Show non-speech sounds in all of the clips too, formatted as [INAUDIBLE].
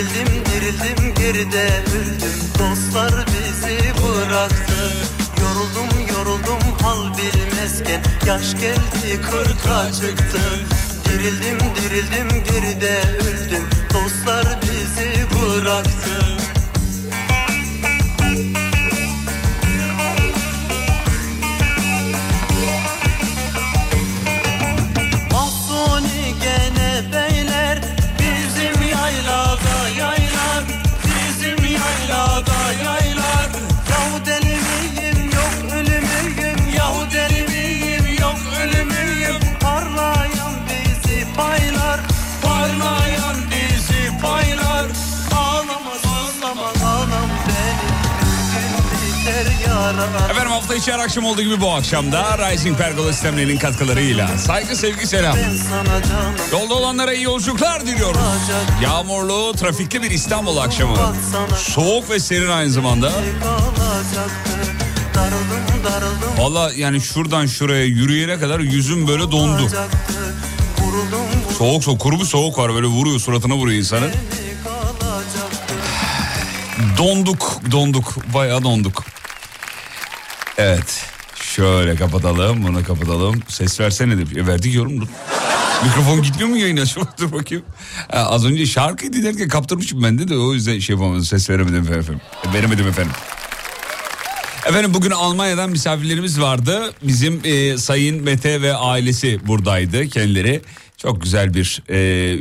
Dirildim dirildim geride öldüm. Dostlar bizi bıraktı. Yoruldum yoruldum hal bilmezken. Yaş geldi kırka çıktı. Dirildim dirildim geride öldüm. Dostlar bizi bıraktı Efendim hafta içi her akşam olduğu gibi bu akşam da Rising Pergola sistemlerinin katkılarıyla saygı sevgi selam. Yolda olanlara iyi yolculuklar diliyoruz. Yağmurlu, trafikli bir İstanbul akşamı. Soğuk ve serin aynı zamanda. darıldım Valla yani şuradan şuraya yürüyene kadar yüzüm böyle dondu. Soğuk soğuk kuru bir soğuk var böyle vuruyor suratına vuruyor insanın. kalacaktı Donduk donduk bayağı donduk. Evet şöyle kapatalım bunu kapatalım. Ses versene de. E, verdik yorum. Mikrofon gitmiyor mu yayına? Şu [LAUGHS] dur bakayım. Ha, az önce şarkıyı dinlerken kaptırmışım ben de de o yüzden şey yapamadım. Ses veremedim efendim. E, Veremedim efendim. Efendim bugün Almanya'dan misafirlerimiz vardı. Bizim e, Sayın Mete ve ailesi buradaydı kendileri. Çok güzel bir e,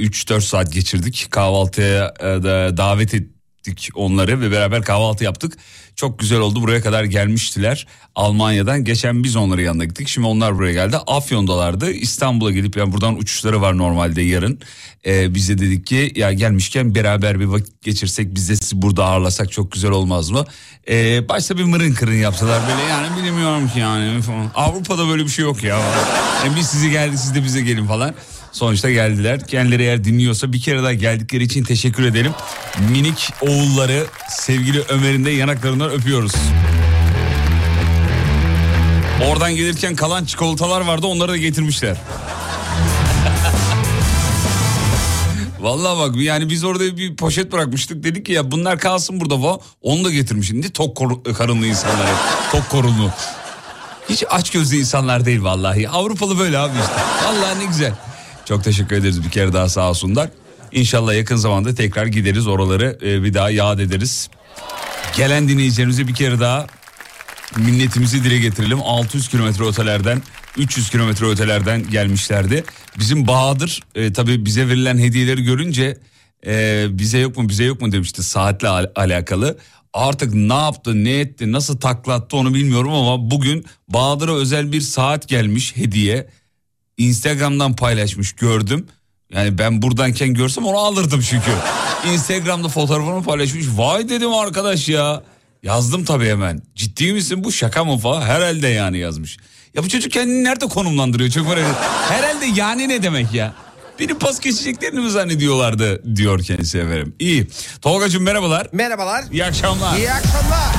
3-4 saat geçirdik. Kahvaltıya e, da davet ettik onları ve beraber kahvaltı yaptık. Çok güzel oldu buraya kadar gelmiştiler Almanya'dan. Geçen biz onların yanına gittik. Şimdi onlar buraya geldi. Afyon'dalardı. İstanbul'a gelip yani buradan uçuşları var normalde yarın. E, biz de dedik ki ya gelmişken beraber bir vakit geçirsek biz de sizi burada ağırlasak çok güzel olmaz mı? E, başta bir mırın kırın yaptılar böyle yani bilmiyorum ki yani. Avrupa'da böyle bir şey yok ya. Yani biz sizi geldik siz de bize gelin falan. Sonuçta geldiler. Kendileri eğer dinliyorsa bir kere daha geldikleri için teşekkür edelim. Minik oğulları sevgili Ömer'in de yanaklarından öpüyoruz. Oradan gelirken kalan çikolatalar vardı onları da getirmişler. [LAUGHS] Vallahi bak yani biz orada bir poşet bırakmıştık dedik ki ya bunlar kalsın burada falan. Onu da getirmiş. Şimdi tok kor- karınlı insanlar. Tok korunlu. Hiç aç gözlü insanlar değil vallahi. Avrupalı böyle abi işte. Vallahi ne güzel. Çok teşekkür ederiz bir kere daha sağ olsunlar. İnşallah yakın zamanda tekrar gideriz oraları e, bir daha yad ederiz. Gelen dinleyicilerimize bir kere daha minnetimizi dile getirelim. 600 kilometre ötelerden 300 kilometre ötelerden gelmişlerdi. Bizim Bahadır e, tabii bize verilen hediyeleri görünce e, bize yok mu bize yok mu demişti saatle al- alakalı. Artık ne yaptı, ne etti, nasıl taklattı onu bilmiyorum ama bugün Bahadır'a özel bir saat gelmiş hediye. Instagram'dan paylaşmış gördüm. Yani ben buradanken görsem onu alırdım çünkü. Instagram'da fotoğrafını paylaşmış. Vay dedim arkadaş ya. Yazdım tabii hemen. Ciddi misin bu şaka mı falan? Herhalde yani yazmış. Ya bu çocuk kendini nerede konumlandırıyor? Çok merak ediyorum. Herhalde yani ne demek ya? Beni pas geçeceklerini mi zannediyorlardı diyor kendisi efendim. İyi. Tolgacığım merhabalar. Merhabalar. İyi akşamlar. İyi akşamlar.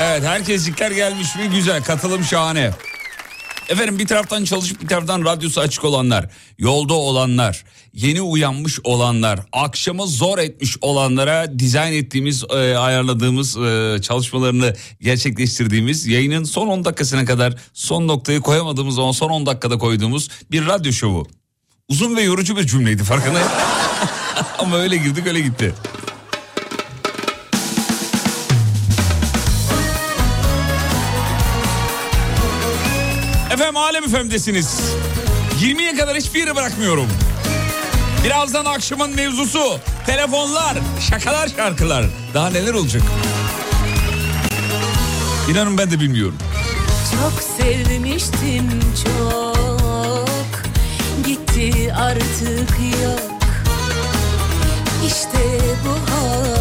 Evet herkeslikler gelmiş mi? Güzel katılım şahane. Efendim bir taraftan çalışıp bir taraftan radyosu açık olanlar, yolda olanlar, yeni uyanmış olanlar, akşamı zor etmiş olanlara dizayn ettiğimiz, e, ayarladığımız e, çalışmalarını gerçekleştirdiğimiz yayının son 10 dakikasına kadar son noktayı koyamadığımız ama son 10 dakikada koyduğumuz bir radyo şovu. Uzun ve yorucu bir cümleydi farkındayım. [LAUGHS] ama öyle girdik öyle gitti. Efendim Alem Efem'desiniz. 20'ye kadar hiçbir yere bırakmıyorum. Birazdan akşamın mevzusu. Telefonlar, şakalar, şarkılar. Daha neler olacak? İnanın ben de bilmiyorum. Çok sevmiştim çok Gitti artık yok İşte bu halim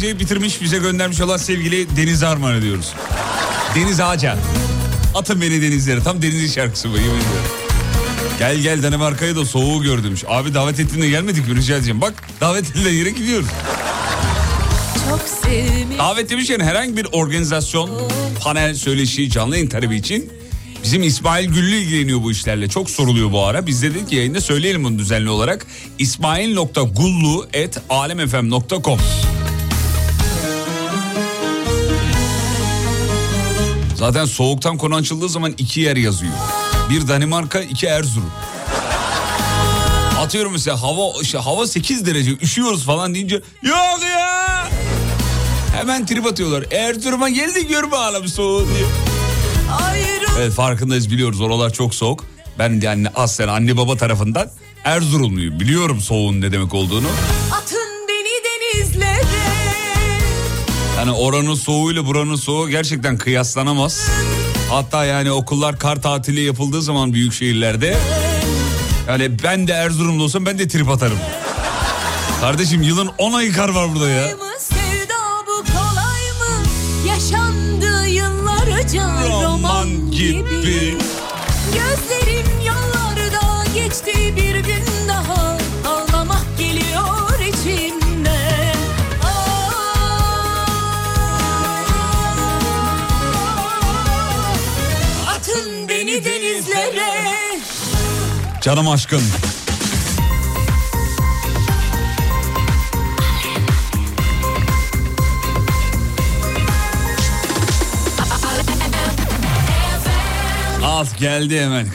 montajlayıp bitirmiş bize göndermiş olan sevgili Deniz Arman ediyoruz. Deniz Ağaca. Atın beni denizlere. Tam denizin şarkısı bu. yemin ediyorum. Gel gel Danimarka'ya da soğuğu gördümüş. Abi davet ettiğinde gelmedik mi rica edeceğim. Bak davet edilen yere gidiyoruz. Davet demişken herhangi bir organizasyon, panel, söyleşi, canlı talebi için bizim İsmail Güllü ilgileniyor bu işlerle. Çok soruluyor bu ara. Biz de dedik ki yayında söyleyelim bunu düzenli olarak. ismail.gullu.alemfm.com Zaten soğuktan konu açıldığı zaman iki yer yazıyor. Bir Danimarka, iki Erzurum. Atıyorum mesela hava işte hava 8 derece üşüyoruz falan deyince yok ya. Hemen trip atıyorlar. Erzurum'a geldik görme ağlam soğuğu diye. Evet farkındayız biliyoruz oralar çok soğuk. Ben yani aslen anne baba tarafından Erzurumluyum. Biliyorum soğuğun ne demek olduğunu. Atın Yani oranın soğuğuyla buranın soğuğu gerçekten kıyaslanamaz. Hatta yani okullar kar tatili yapıldığı zaman büyük şehirlerde yani ben de Erzurumlu olsam ben de trip atarım. Kardeşim yılın 10 ayı kar var burada ya. roman, gibi. gibi. Gözlerim yollarda geçti bir gün Canım aşkın. Al geldi hemen.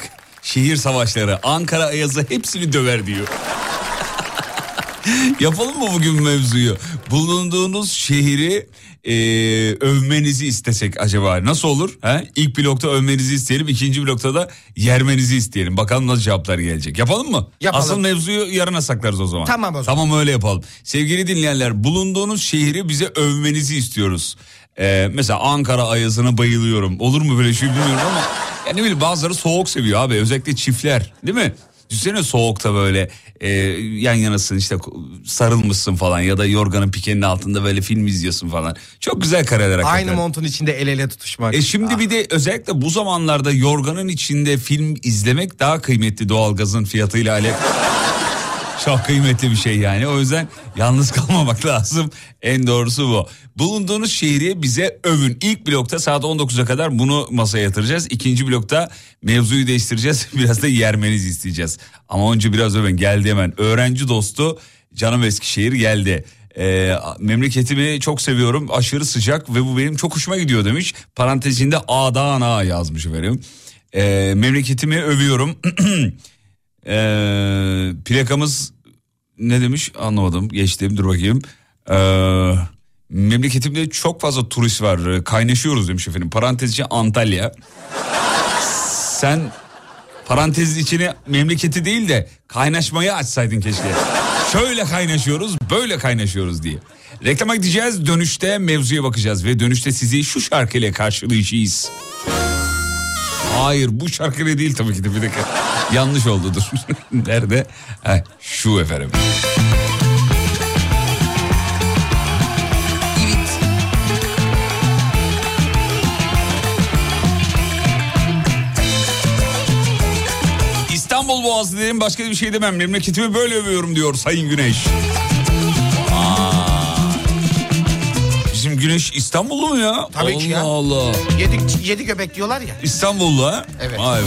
Şehir savaşları, Ankara Ayazı hepsini döver diyor. [LAUGHS] Yapalım mı bugün mevzuyu? Bulunduğunuz şehri e, övmenizi istesek acaba nasıl olur? He? İlk blokta övmenizi isteyelim, ikinci blokta da yermenizi isteyelim. Bakalım nasıl cevaplar gelecek. Yapalım mı? Yapalım. Asıl mevzuyu yarına saklarız o zaman. Tamam o zaman. Tamam öyle yapalım. Sevgili dinleyenler bulunduğunuz şehri bize övmenizi istiyoruz. Ee, mesela Ankara Ayazı'na bayılıyorum. Olur mu böyle şey bilmiyorum ama ya ne bileyim bazıları soğuk seviyor abi. Özellikle çiftler değil mi? Düşünsene soğukta böyle e, yan yanasın işte sarılmışsın falan ya da yorganın pikenin altında böyle film izliyorsun falan. Çok güzel kareler hakikaten. Aynı montun içinde el ele tutuşmak. E şimdi bir de özellikle bu zamanlarda yorganın içinde film izlemek daha kıymetli doğalgazın fiyatıyla alakalı. Çok kıymetli bir şey yani. O yüzden yalnız kalmamak [LAUGHS] lazım. En doğrusu bu. Bulunduğunuz şehri bize övün. İlk blokta saat 19'a kadar bunu masaya yatıracağız. İkinci blokta mevzuyu değiştireceğiz. [LAUGHS] Biraz da yermenizi isteyeceğiz. Ama önce biraz övün. Geldi hemen. Öğrenci dostu canım Eskişehir geldi. Ee, memleketimi çok seviyorum. Aşırı sıcak ve bu benim çok hoşuma gidiyor demiş. Parantezinde A'dan A yazmış efendim. Ee, memleketimi övüyorum. [CLEARS THROAT] Ee, plakamız ne demiş anlamadım geçtim dur bakayım. Ee, memleketimde çok fazla turist var kaynaşıyoruz demiş efendim parantezci Antalya. Sen parantez içine memleketi değil de kaynaşmayı açsaydın keşke. Şöyle kaynaşıyoruz böyle kaynaşıyoruz diye. Reklama gideceğiz dönüşte mevzuya bakacağız ve dönüşte sizi şu şarkıyla karşılayacağız. Hayır bu şarkıyla değil tabii ki de bir dakika. Yanlış oldu dur. [LAUGHS] Nerede? Ha, şu efendim. İstanbul Boğazı dedim başka bir şey demem. Memleketimi böyle övüyorum diyor Sayın Güneş. Bizim Güneş İstanbullu mu ya? Tabii Allah ki ya. Allah. Yedi, yedi göbek diyorlar ya. İstanbullu ha? Evet. Vay be.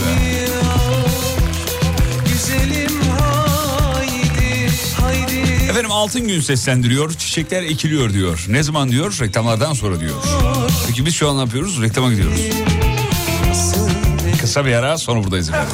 Güzelim haydi haydi Efendim altın gün seslendiriyor. Çiçekler ekiliyor diyor. Ne zaman diyor? Reklamlardan sonra diyor. Peki biz şu an ne yapıyoruz? Reklama gidiyoruz. Kısa bir ara sonra buradayız efendim.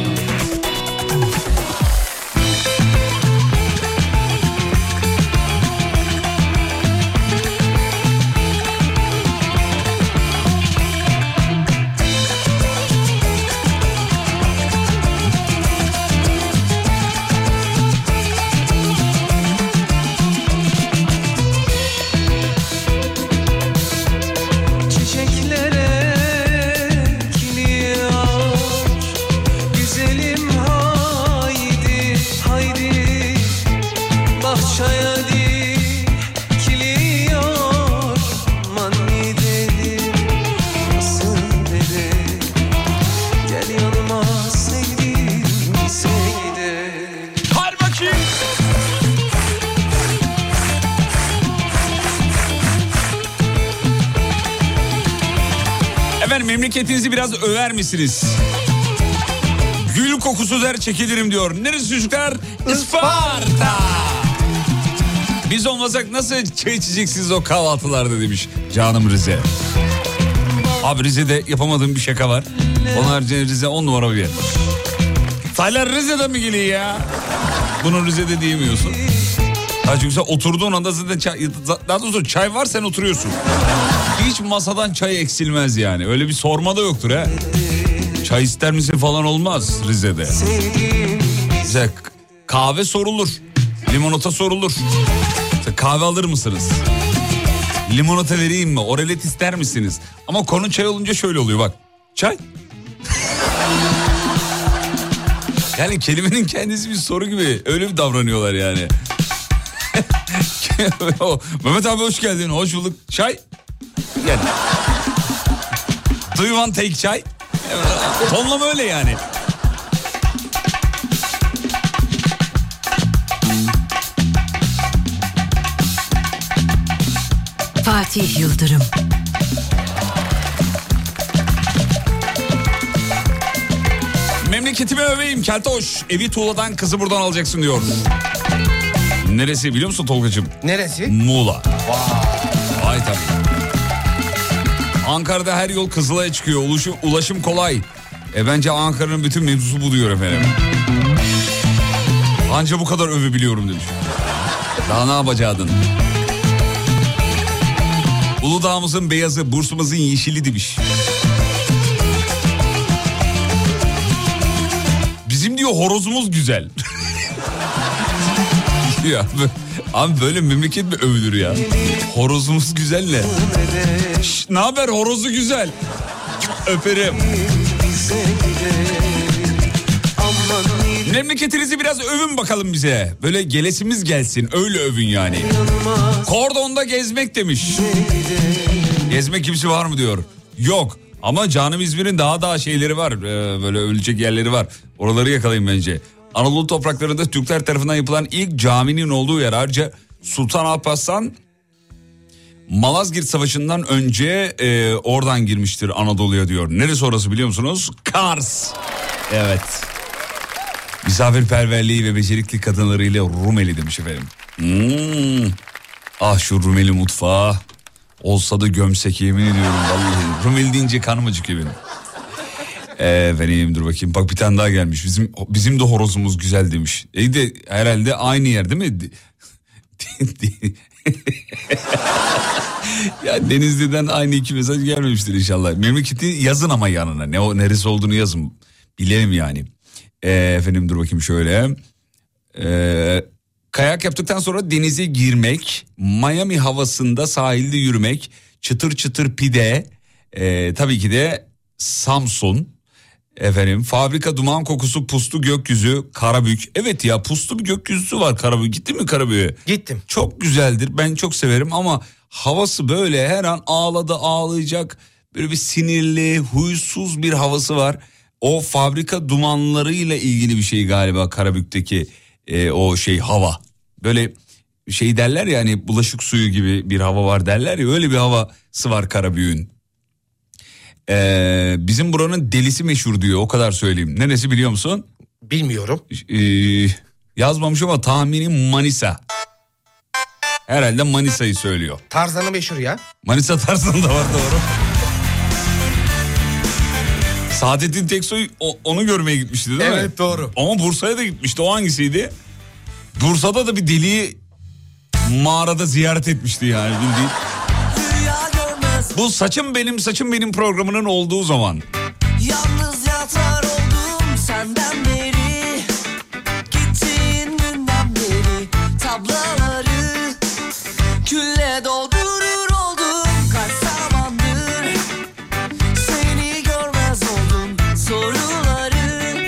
Över misiniz? Gül kokusu der çekilirim diyor. Neresi çocuklar? Isparta. Biz olmasak nasıl çay içeceksiniz o kahvaltılarda demiş canım Rize. Abi Rize'de yapamadığım bir şaka var. Onun haricinde Rize on numara bir yer. Taylar Rize'den mi geliyor ya? Bunu Rize'de diyemiyorsun. Ha çünkü sen oturduğun anda zaten çay, daha doğrusu çay var sen oturuyorsun. Hiç masadan çay eksilmez yani. Öyle bir sorma da yoktur ha. Çay ister misin falan olmaz Rize'de. Bize kahve sorulur. Limonata sorulur. Kahve alır mısınız? Limonata vereyim mi? Orelet ister misiniz? Ama konu çay olunca şöyle oluyor bak. Çay. [LAUGHS] Yani kelimenin kendisi bir soru gibi. Öyle bir davranıyorlar yani. [LAUGHS] Mehmet abi hoş geldin. Hoş bulduk. Çay gel. Do you want take çay? Tonlama öyle yani. Fatih Yıldırım. Memleketimi öveyim Keltoş. Evi Tuğla'dan kızı buradan alacaksın diyor. Neresi biliyor musun Tolga'cığım? Neresi? Muğla. Vay. Vay tabii. Ankara'da her yol Kızılay'a çıkıyor. Ulaşım, ulaşım kolay. E bence Ankara'nın bütün mevzusu bu diyor efendim. Anca bu kadar övebiliyorum demiş. Daha ne yapacaktın? Uludağ'ımızın beyazı, Bursa'mızın yeşili demiş. Bizim diyor horozumuz güzel. [LAUGHS] ya abi böyle memleket mi övülür ya? Horozumuz güzel ne? Ne haber horozu güzel. Öperim. Memleketinizi biraz övün bakalım bize. Böyle gelesimiz gelsin öyle övün yani. Kordonda gezmek demiş. Gezmek kimse var mı diyor. Yok ama canım İzmir'in daha daha şeyleri var. Ee, böyle ölecek yerleri var. Oraları yakalayın bence. Anadolu topraklarında Türkler tarafından yapılan ilk caminin olduğu yer ayrıca Sultan Alparslan Malazgirt Savaşı'ndan önce e, oradan girmiştir Anadolu'ya diyor. Neresi orası biliyor musunuz? Kars. Evet. Misafirperverliği ve becerikli kadınlarıyla Rumeli demiş efendim. Hmm. Ah şu Rumeli mutfağı. Olsa da gömsek yemin ediyorum vallahi. Rumeli deyince kanım acıkıyor benim. Efendim dur bakayım. Bak bir tane daha gelmiş. Bizim bizim de horozumuz güzel demiş. E de herhalde aynı yer değil mi? [LAUGHS] [LAUGHS] ya Denizli'den aynı iki mesaj gelmemiştir inşallah. Memleketi yazın ama yanına. Ne o neresi olduğunu yazın. Bilelim yani. E, efendim dur bakayım şöyle. Ee, kayak yaptıktan sonra denize girmek, Miami havasında sahilde yürümek, çıtır çıtır pide, ee, tabii ki de Samsun, efendim fabrika duman kokusu puslu gökyüzü, Karabük. Evet ya puslu bir gökyüzü var Karabük. Gittin mi Karabük'e? Gittim. Çok güzeldir ben çok severim ama havası böyle her an ağladı ağlayacak böyle bir sinirli huysuz bir havası var. O fabrika dumanlarıyla ilgili bir şey galiba Karabük'teki e, o şey hava. Böyle şey derler ya hani bulaşık suyu gibi bir hava var derler ya öyle bir havası var Karabük'ün. Ee, bizim buranın delisi meşhur diyor o kadar söyleyeyim. Neresi biliyor musun? Bilmiyorum. Ee, yazmamış ama tahminim Manisa. Herhalde Manisa'yı söylüyor. Tarzanı meşhur ya. Manisa tarzında var doğru. Saadettin Teksoy o- onu görmeye gitmişti değil mi? Evet, doğru. Ama Bursa'ya da gitmişti. O hangisiydi? Bursa'da da bir deliği mağarada ziyaret etmişti yani bildiğin. Bu saçım benim saçım benim programının olduğu zaman. Yalnız yatar oldum senden beri Gittiğin günden beri Tablaları Külle doldurur oldum Kaç zamandır Seni görmez oldum Soruları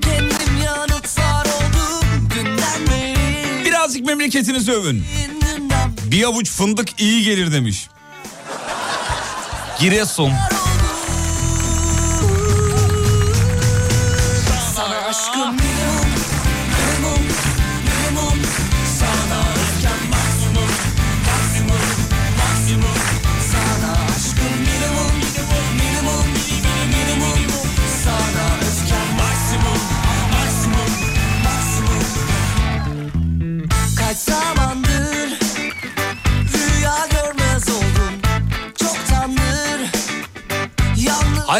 Kendim yanıtlar oldum Günden beri Birazcık memleketinizi övün. Bir avuç fındık iyi gelir demiş. Giresun.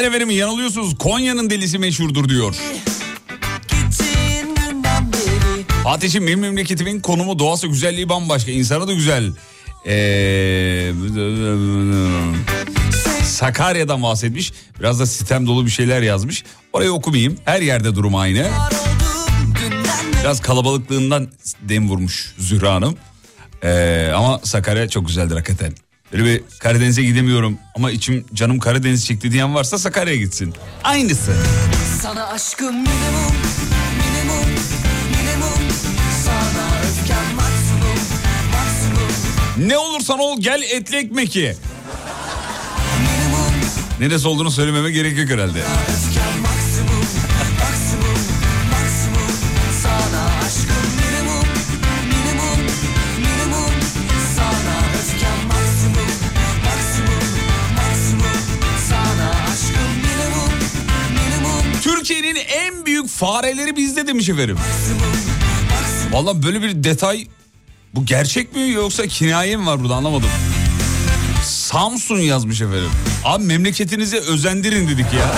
Hayır efendim yanılıyorsunuz. Konya'nın delisi meşhurdur diyor. Fatih'im benim memleketimin konumu doğası güzelliği bambaşka. insanı da güzel. Ee, Sakarya'dan bahsetmiş. Biraz da sistem dolu bir şeyler yazmış. Orayı okumayayım. Her yerde durum aynı. Biraz kalabalıklığından dem vurmuş Zühra Hanım. Ee, ama Sakarya çok güzeldir hakikaten. Böyle bir Karadeniz'e gidemiyorum ama içim canım Karadeniz çekti diyen varsa Sakarya'ya gitsin. Aynısı. Sana aşkım minimum, minimum, minimum Sana öfkem maksimum, maksimum Ne olursan ol gel etli ekmek ye. Neresi olduğunu söylememe gerek yok herhalde. Fareleri bizde demiş efendim. Valla böyle bir detay bu gerçek mi yoksa kinaye mi var burada anlamadım. Samsun yazmış efendim. Abi memleketinize özendirin dedik ya.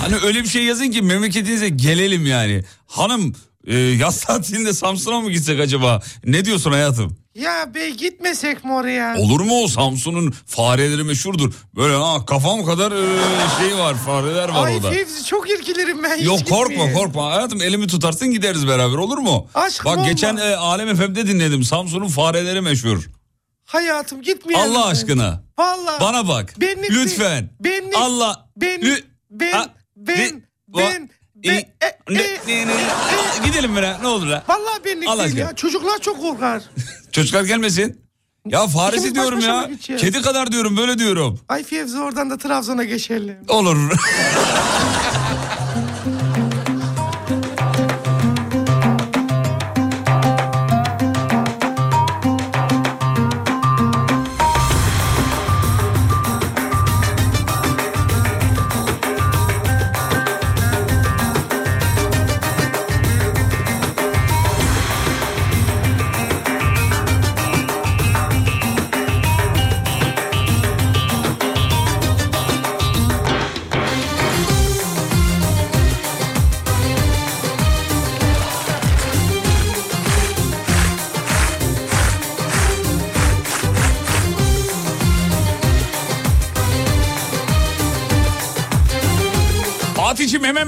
Hani öyle bir şey yazın ki memleketinize gelelim yani. Hanım e, yaz tatilinde Samsun'a mı gitsek acaba? Ne diyorsun hayatım? Ya bey gitmesek mi oraya? Olur mu o Samsun'un fareleri meşhurdur. Böyle ha kafam kadar e, şey var fareler var Ay orada. Fevzi çok irkilirim ben. hiç Yok korkma gitmeyeyim. korkma hayatım elimi tutarsın gideriz beraber olur mu? Aşkım Bak olma. geçen e, Alem FM'de dinledim Samsun'un fareleri meşhur. Hayatım gitmeyelim. Allah aşkına Vallahi. bana bak Benlik lütfen. Benlik. Allah. Ben, Lü- ben, Ha, ben, ben, ben, i- e, ne- e, ne- ne- Gidelim mi lan? ne olur lan? Vallahi benlik Allah değil ya. Çocuklar çok korkar. [LAUGHS] Çocuklar gelmesin. Ya faresi diyorum ya. Kedi kadar diyorum böyle diyorum. Ay Fevzi oradan da Trabzon'a geçelim. Olur. [LAUGHS]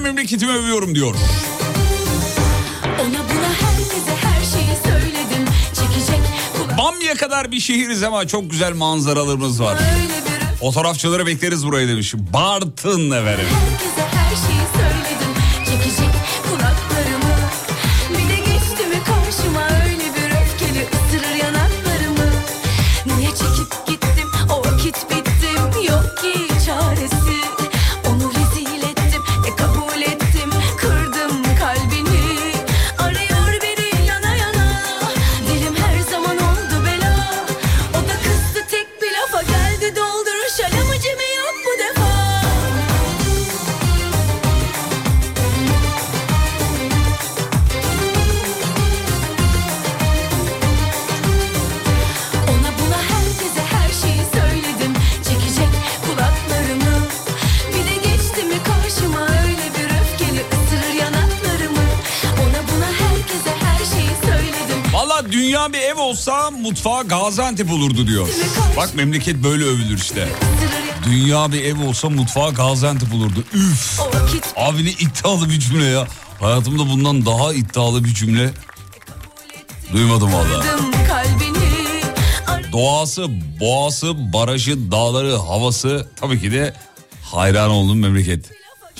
Hemen memleketimi övüyorum diyor. Bamya kadar bir şehiriz ama çok güzel manzaralarımız var. Fotoğrafçıları bekleriz burayı demiş. Bartın efendim. Herkese olurdu diyor. Bak memleket böyle övülür işte. Dünya bir ev olsa mutfağı Gaziantep olurdu. Üf. Abi ne iddialı bir cümle ya. Hayatımda bundan daha iddialı bir cümle duymadım valla. Doğası, boğası, barajı, dağları, havası tabii ki de hayran olduğum memleket.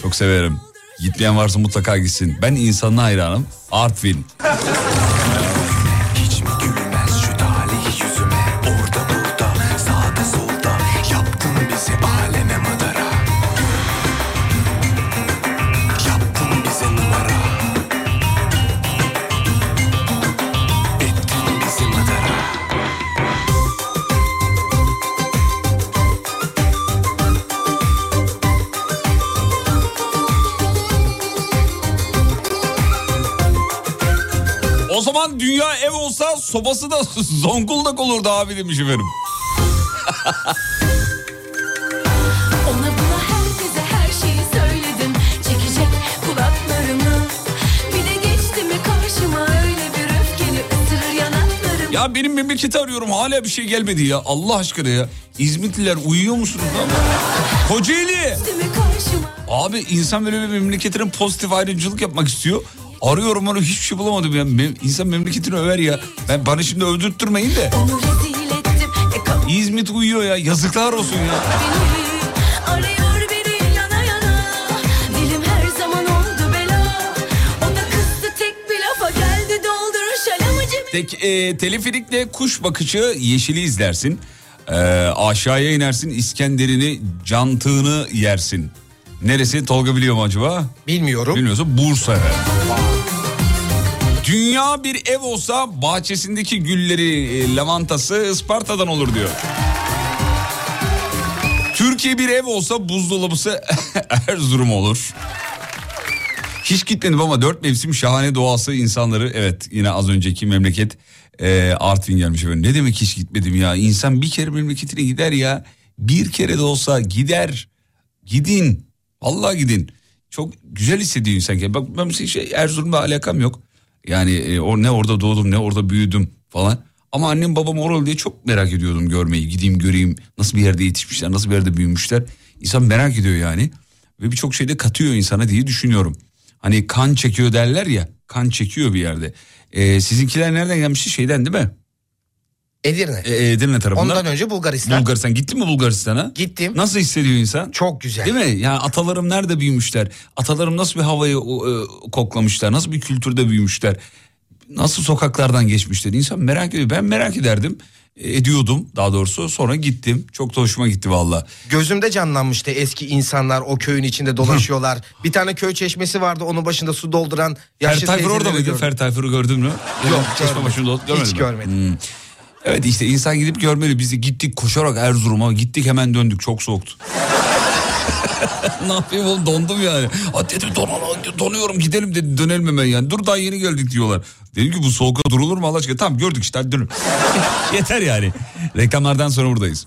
Çok severim. Gitmeyen varsa mutlaka gitsin. Ben insanına hayranım. Artvin. Dünya ev olsa sobası da [LAUGHS] Zonguldak olurdu abi demiş efendim. Ya benim memleketi arıyorum hala bir şey gelmedi ya. Allah aşkına ya. İzmitliler uyuyor musunuz lan? Kocaeli. Abi insan böyle bir memleketine pozitif ayrımcılık yapmak istiyor. Arıyorum onu hiçbir şey bulamadım ya. Mem- İnsan memleketini över ya. Ben bana şimdi övdürtmeyin de. E İzmit uyuyor ya. Yazıklar olsun ya. beni Arıyor beni yana yana Dilim her zaman oldu bela O da kızdı tek bir lafa geldi dolduruş alamacımı Tek e, teleferikle kuş bakışı yeşili izlersin. E, aşağıya inersin İskender'ini, cantığını yersin. Neresi Tolga biliyor mu acaba? Bilmiyorum. Bilmiyorsa Bursa. efendim. Dünya bir ev olsa bahçesindeki gülleri, e, lavantası Isparta'dan olur diyor. Türkiye bir ev olsa buzdolabısı [LAUGHS] Erzurum olur. Hiç gitmedim ama dört mevsim şahane doğası insanları evet yine az önceki memleket e, Artvin gelmiş efendim. Ne demek hiç gitmedim ya insan bir kere memleketine gider ya bir kere de olsa gider gidin vallahi gidin çok güzel hissediyor insan ki bak ben şey Erzurum'la alakam yok yani e, o ne orada doğdum ne orada büyüdüm falan ama annem babam oralı diye çok merak ediyordum görmeyi gideyim göreyim nasıl bir yerde yetişmişler nasıl bir yerde büyümüşler insan merak ediyor yani ve birçok şeyde katıyor insana diye düşünüyorum. Hani kan çekiyor derler ya kan çekiyor bir yerde. Ee, sizinkiler nereden gelmişti şeyden değil mi? Edirne. Ee, Edirne tarafından. Ondan önce Bulgaristan. Bulgaristan gittin mi Bulgaristan'a? Gittim. Nasıl hissediyor insan? Çok güzel. Değil mi? Yani atalarım nerede büyümüşler? Atalarım nasıl bir havayı e, koklamışlar? Nasıl bir kültürde büyümüşler? Nasıl sokaklardan geçmişler? İnsan merak ediyor. Ben merak ederdim. E, Ediyordum daha doğrusu. Sonra gittim. Çok da hoşuma gitti valla. Gözümde canlanmıştı eski insanlar o köyün içinde dolaşıyorlar. [LAUGHS] bir tane köy çeşmesi vardı onun başında su dolduran yaşlı Fer Tayfur orada mıydı? Fer Tayfur'u gördün mü? Yok, Çeşme başında Hiç görmedim. Hmm. Evet işte insan gidip görmeli. Biz gittik koşarak Erzurum'a gittik hemen döndük çok soğuktu. [LAUGHS] ne yapayım oğlum dondum yani. Hadi dedim donalım, donuyorum gidelim dedi dönelim hemen yani. Dur daha yeni geldik diyorlar. Dedim ki bu soğukta durulur mu Allah aşkına? Tamam gördük işte hadi dönün. [LAUGHS] Yeter yani. Reklamlardan sonra buradayız.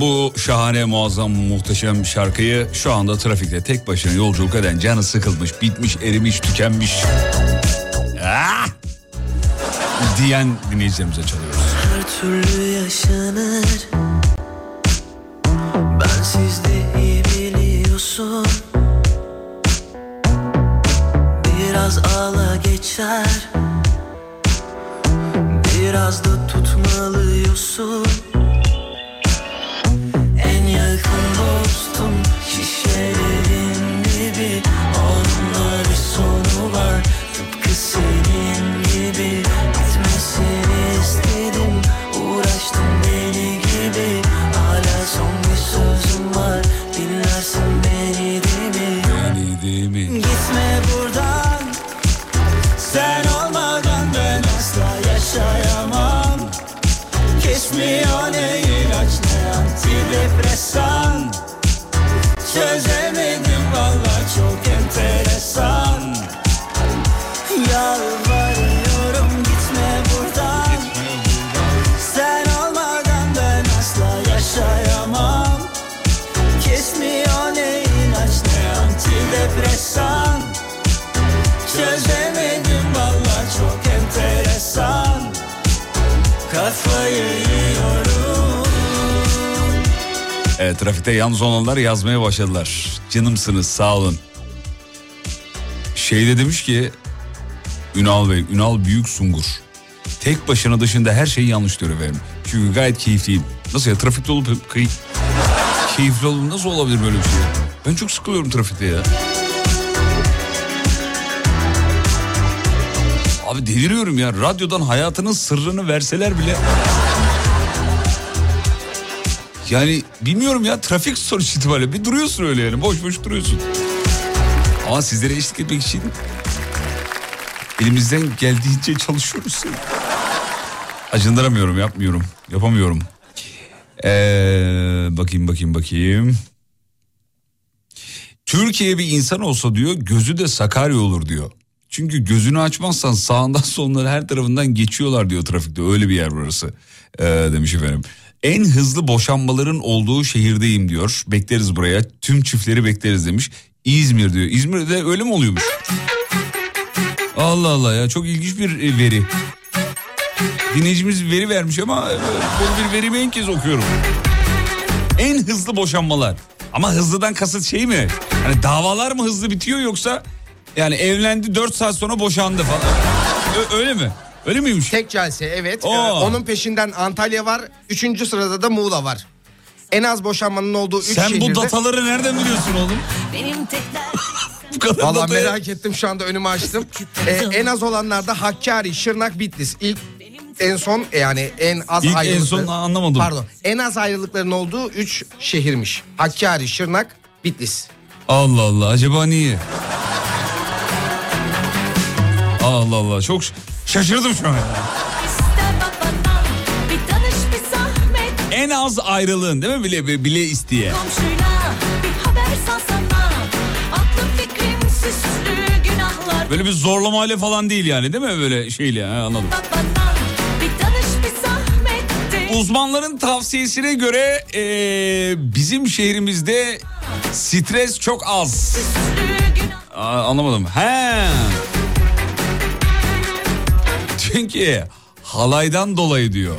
Bu şahane muazzam muhteşem şarkıyı şu anda trafikte tek başına yolculuk eden canı sıkılmış, bitmiş, erimiş, tükenmiş. Ah! diyen dinleyicilerimize çalıyoruz. her türlü yaşanır Ben sizde iyi biliyorsun Biraz ağla geçer Biraz da tutmalıyorsun var. Tıpkı senin gibi Gitmesini istedim. Uğraştım deli gibi. Hala son bir sözüm var. Dinlersin beni değil mi? Yani değil mi? Gitme buradan. Sen olmadan ben asla yaşayamam. Kesmiyor ne ilaç ne antidepresan. Çözemedim Evet trafikte yalnız olanlar yazmaya başladılar. Canımsınız sağ olun. Şeyde demiş ki Ünal Bey, Ünal Büyük Sungur. Tek başına dışında her şeyi yanlış diyor. Çünkü gayet keyifliyim. Nasıl ya trafikte olup key- keyifli olup nasıl olabilir böyle bir şey? Ben çok sıkılıyorum trafikte ya. Abi deliriyorum ya. Radyodan hayatının sırrını verseler bile... Yani bilmiyorum ya trafik sonuç itibariyle bir duruyorsun öyle yani boş boş duruyorsun. Ama sizlere eşlik etmek için elimizden geldiğince çalışıyoruz. Acındıramıyorum yapmıyorum yapamıyorum. Ee, bakayım bakayım bakayım. Türkiye bir insan olsa diyor gözü de Sakarya olur diyor. Çünkü gözünü açmazsan sağından [LAUGHS] solundan her tarafından geçiyorlar diyor trafikte. Öyle bir yer burası ee, demiş efendim. En hızlı boşanmaların olduğu şehirdeyim diyor. Bekleriz buraya. Tüm çiftleri bekleriz demiş. İzmir diyor. İzmir'de öyle mi oluyormuş? Allah Allah ya çok ilginç bir e, veri. Dinleyicimiz veri vermiş ama e, bu bir verimi en kez okuyorum. En hızlı boşanmalar. Ama hızlıdan kasıt şey mi? Hani davalar mı hızlı bitiyor yoksa yani evlendi 4 saat sonra boşandı falan. Ö- öyle mi? Öyle miymiş? Tek celse evet. Oo. Ee, onun peşinden Antalya var. Üçüncü sırada da Muğla var. En az boşanmanın olduğu üç Sen şehirde. bu dataları nereden biliyorsun oğlum? Benim tek [LAUGHS] Bu kadar Valla datayı- merak ettim şu anda önümü açtım. [LAUGHS] Ee, en az olanlarda Hakkari, Şırnak, Bitlis. İlk en son yani en az İlk en ayrılıkları. son anlamadım. Pardon. En az ayrılıkların olduğu 3 şehirmiş. Hakkari, Şırnak, Bitlis. Allah Allah acaba niye? Allah Allah çok şaşırdım şu an. En az ayrılığın değil mi bile bile isteye. Böyle bir zorlamayla falan değil yani değil mi böyle şeyle ha, anladım. Uzmanların tavsiyesine göre eee, bizim şehrimizde stres çok az. Aa, anlamadım. He. Çünkü halaydan dolayı diyor.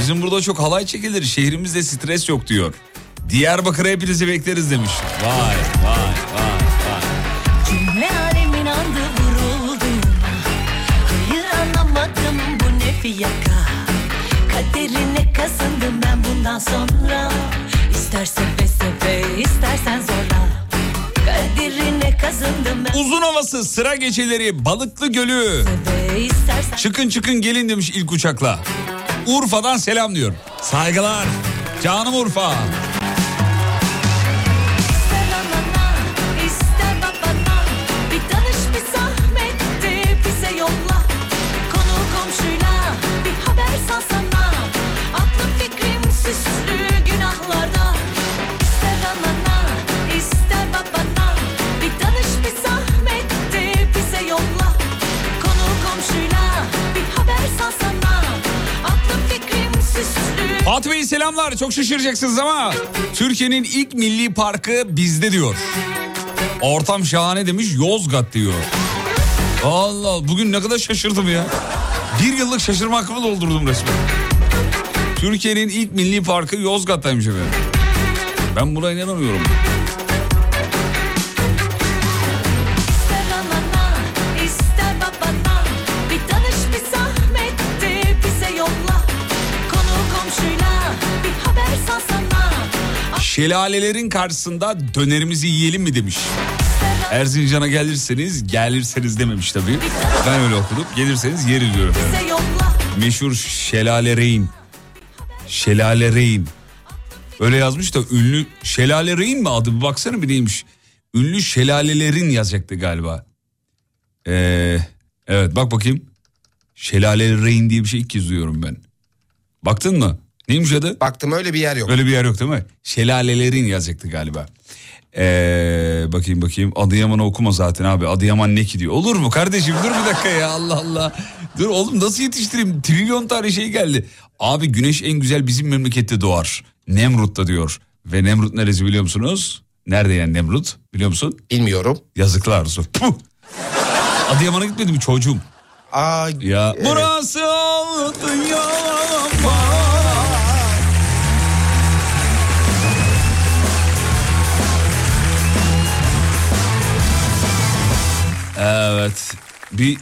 Bizim burada çok halay çekilir. Şehrimizde stres yok diyor. Diyarbakır'a hepinizi bekleriz demiş. Vay vay vay fiyaka Kaderine kazındım ben bundan sonra İster seve seve istersen zorla Uzun havası sıra geceleri Balıklı Gölü. Çıkın çıkın gelin demiş ilk uçakla. Urfa'dan selam diyor. Saygılar. Canım Urfa. Selamlar. Çok şaşıracaksınız ama Türkiye'nin ilk milli parkı bizde diyor. Ortam şahane demiş Yozgat diyor. Allah bugün ne kadar şaşırdım ya. Bir yıllık şaşırma hakkımı doldurdum resmen. Türkiye'nin ilk milli parkı Yozgat'taymış efendim. Ben buna inanamıyorum. Şelalelerin karşısında dönerimizi yiyelim mi demiş. Erzincan'a gelirseniz, gelirseniz dememiş tabii. Ben öyle okudum. Gelirseniz yeriz diyor efendim. Bize yolla Meşhur Şelale Reyn. Şelale Reyn. Öyle yazmış da ünlü Şelale Reyn mi adı? Bir baksana bir neymiş. Ünlü şelalelerin yazacaktı galiba. Ee, evet bak bakayım. Şelale Reyn diye bir şey ilk kez duyuyorum ben. Baktın mı? Neymiş adı? Baktım öyle bir yer yok. Öyle bir yer yok değil mi? Şelalelerin yazacaktı galiba. Ee, bakayım bakayım Adıyaman'ı okuma zaten abi Adıyaman ne ki diyor. Olur mu kardeşim dur bir dakika ya Allah Allah. Dur oğlum nasıl yetiştireyim trilyon tane şey geldi. Abi güneş en güzel bizim memlekette doğar. Nemrut'ta diyor. Ve Nemrut neresi biliyor musunuz? Nerede yani Nemrut biliyor musun? Bilmiyorum. Yazıklar olsun. Puh! Adıyaman'a gitmedi mi çocuğum? Aa, Ya evet. burası Adıyaman. Evet. Bir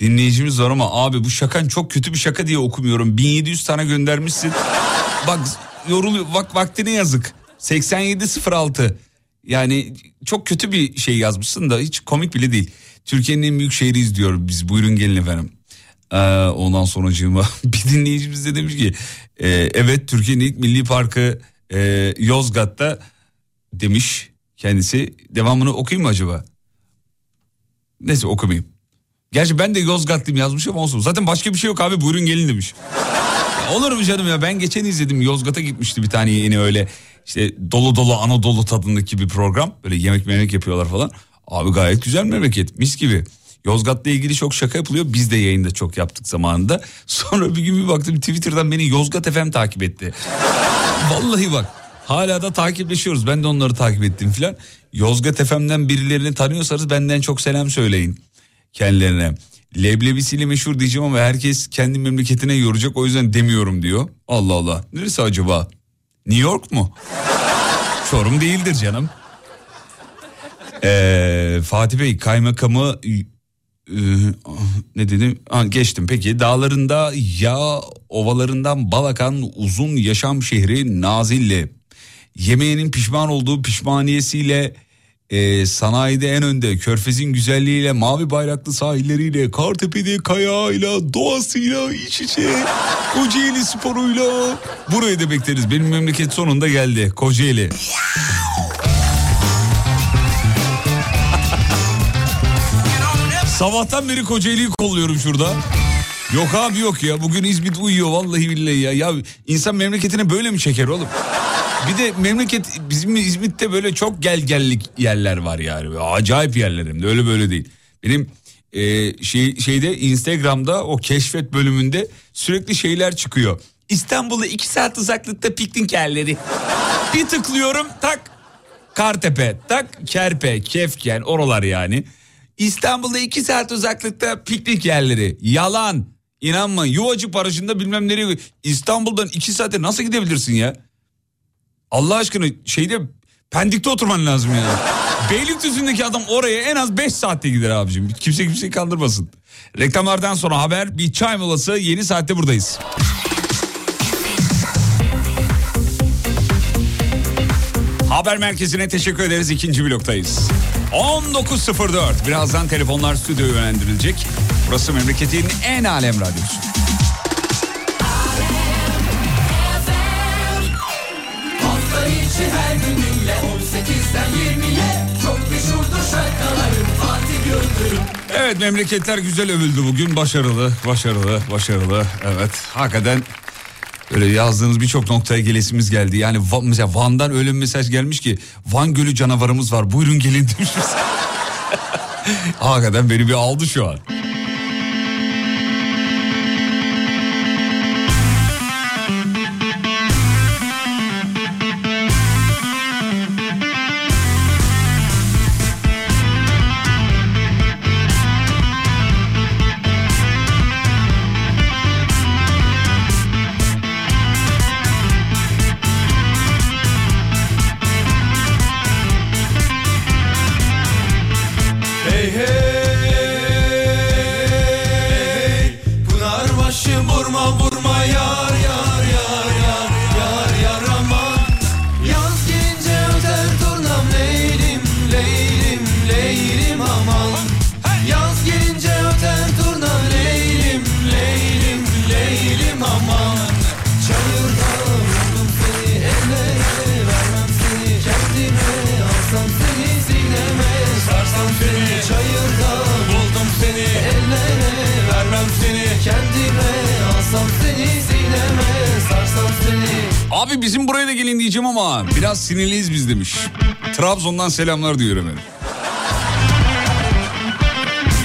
dinleyicimiz var ama abi bu şakan çok kötü bir şaka diye okumuyorum. 1700 tane göndermişsin. Bak yoruluyor. Bak vaktine yazık. 8706. Yani çok kötü bir şey yazmışsın da hiç komik bile değil. Türkiye'nin en büyük şehriyiz diyor biz. Buyurun gelin efendim. Ee, ondan sonracığıma [LAUGHS] bir dinleyicimiz de demiş ki e, evet Türkiye'nin ilk milli parkı e, Yozgat'ta demiş kendisi. Devamını okuyayım mı acaba? Neyse okumayayım. Gerçi ben de Yozgatlıyım yazmış ama olsun. Zaten başka bir şey yok abi buyurun gelin demiş. Ya olur mu canım ya ben geçen izledim Yozgat'a gitmişti bir tane yeni öyle işte dolu dolu Anadolu tadındaki bir program. Böyle yemek memek yapıyorlar falan. Abi gayet güzel memleket mis gibi. Yozgat'la ilgili çok şaka yapılıyor. Biz de yayında çok yaptık zamanında. [LAUGHS] Sonra bir gün bir baktım Twitter'dan beni Yozgat FM takip etti. [LAUGHS] Vallahi bak hala da takipleşiyoruz. Ben de onları takip ettim filan. Yozgat FM'den birilerini tanıyorsanız benden çok selam söyleyin kendilerine. Leblebisiyle meşhur diyeceğim ama herkes kendi memleketine yoracak o yüzden demiyorum diyor. Allah Allah. Neresi acaba? New York mu? Çorum değildir canım. Ee, Fatih Bey kaymakamı e, ne dedim? Ha, geçtim peki. Dağlarında yağ ovalarından bal akan uzun yaşam şehri Nazilli. Yemeğinin pişman olduğu pişmaniyesiyle e, sanayide en önde körfezin güzelliğiyle mavi bayraklı sahilleriyle Kartepe'de kayağıyla doğasıyla iç içe Kocaeli sporuyla burayı da bekleriz benim memleket sonunda geldi Kocaeli. [LAUGHS] Sabahtan beri Kocaeli'yi kolluyorum şurada. Yok abi yok ya bugün İzmit uyuyor vallahi billahi ya. Ya insan memleketine böyle mi çeker oğlum? Bir de memleket bizim İzmit'te böyle çok gel gellik yerler var yani. Böyle acayip yerler hem de öyle böyle değil. Benim e, şey şeyde Instagram'da o keşfet bölümünde sürekli şeyler çıkıyor. İstanbul'a iki saat uzaklıkta piknik yerleri. Bir tıklıyorum tak Kartepe tak Kerpe Kefken oralar yani. İstanbul'da iki saat uzaklıkta piknik yerleri. Yalan. İnanma Yuvacık Barajı'nda bilmem nereye. İstanbul'dan iki saate nasıl gidebilirsin ya? Allah aşkına şeyde Pendik'te oturman lazım yani. [LAUGHS] Beylikdüzü'ndeki adam oraya en az 5 saatte gider abicim. Kimse kimseyi kandırmasın. Reklamlardan sonra haber bir çay molası yeni saatte buradayız. Haber merkezine teşekkür ederiz. ikinci bloktayız. 19.04. Birazdan telefonlar stüdyoya yönlendirilecek. Burası memleketin en alem radyosu. İçi her günüyle 18'den 20'ye Çok meşhurdur şarkılarım Fatih Yıldırım Evet memleketler güzel övüldü bugün. Başarılı, başarılı, başarılı. Evet hakikaten Öyle yazdığınız birçok noktaya gelesimiz geldi. Yani Va- mesela Van'dan öyle bir mesaj gelmiş ki Van Gölü canavarımız var buyurun gelin [LAUGHS] demiş. Hakikaten beni bir aldı şu an. Trabzon'dan selamlar diyorum efendim.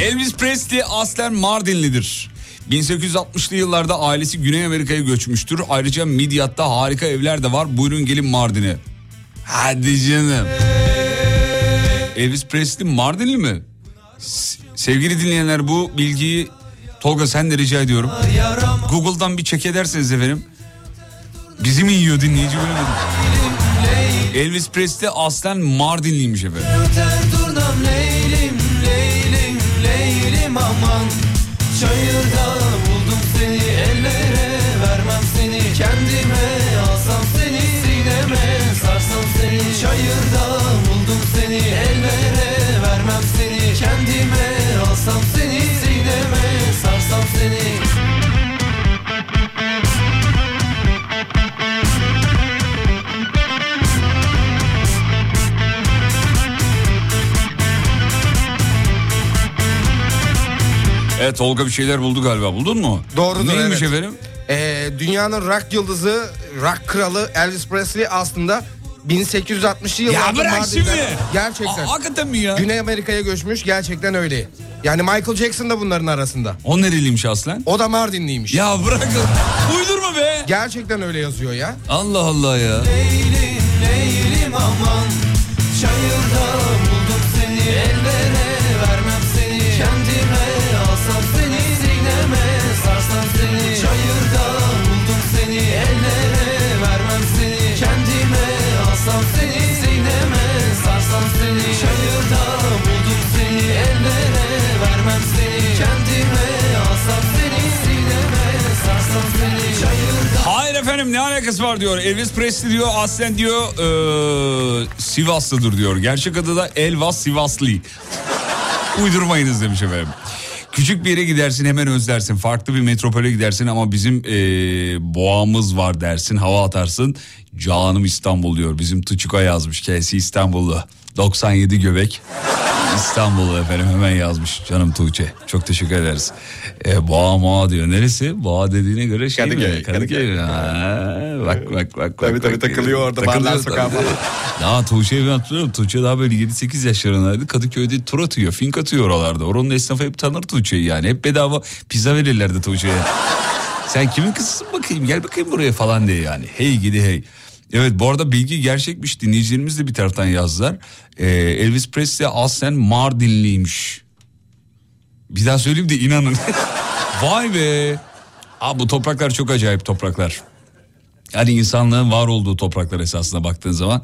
Elvis Presley aslen Mardinlidir. 1860'lı yıllarda ailesi Güney Amerika'ya göçmüştür. Ayrıca Midyat'ta harika evler de var. Buyurun gelin Mardin'e. Hadi canım. Elvis Presley Mardinli mi? Sevgili dinleyenler bu bilgiyi Tolga sen de rica ediyorum. Google'dan bir check ederseniz efendim. Bizi mi yiyor dinleyici bilemedim. Elvis Presley aslen Mardinliymiş efendim. Öter durnam leylim leylim leylim aman Çayırda buldum seni ellere vermem seni kendime Evet Tolga bir şeyler buldu galiba. Buldun mu? Doğrudur, Neymiş evet. efendim? Ee, dünyanın rock yıldızı, rock kralı Elvis Presley aslında 1860'lı yıllarda Ya bırak Mardin'den- şimdi. Gerçekten. Aa, hakikaten mi ya? Güney Amerika'ya göçmüş gerçekten öyle. Yani Michael Jackson da bunların arasında. O nereliymiş aslen? O da Mardinliymiş. Ya bırakın. [LAUGHS] Uydurma be. Gerçekten öyle yazıyor ya. Allah Allah ya. Leylim leylim aman Çayırda buldum seni ellere efendim ne alakası var diyor. Elvis Presley diyor aslen diyor eee, Sivaslıdır diyor. Gerçek adı da Elvas Sivaslı. Uydurmayınız demiş efendim. Küçük bir yere gidersin hemen özlersin. Farklı bir metropole gidersin ama bizim eee, boğamız var dersin. Hava atarsın. Canım İstanbul diyor. Bizim Tuçuka yazmış. Kendisi İstanbullu. 97 göbek. İstanbul'u efendim hemen yazmış canım Tuğçe. Çok teşekkür ederiz. E, boğa moğa diyor. Neresi? Boğa dediğine göre şey Kadıköy, mi? Kadıköy. Ha, bak bak bak. Tabii, bak, tabii, bak. takılıyor orada, Barlar Sokağı falan. Ya Tuğçe'yi ben hatırlıyorum. Tuğçe daha böyle 7-8 yaşlarındaydı. Kadıköy'de tur atıyor. Fink atıyor oralarda. Oranın esnafı hep tanır Tuğçe'yi yani. Hep bedava pizza verirlerdi Tuğçe'ye. Sen kimin kızısın bakayım gel bakayım buraya falan diye yani. Hey gidi hey. Evet bu arada bilgi gerçekmiş dinleyicilerimiz de bir taraftan yazdılar. Ee, Elvis Presley aslen Mardinliymiş. Bir daha söyleyeyim de inanın. [LAUGHS] Vay be. Aa, bu topraklar çok acayip topraklar. Yani insanlığın var olduğu topraklar esasına baktığın zaman.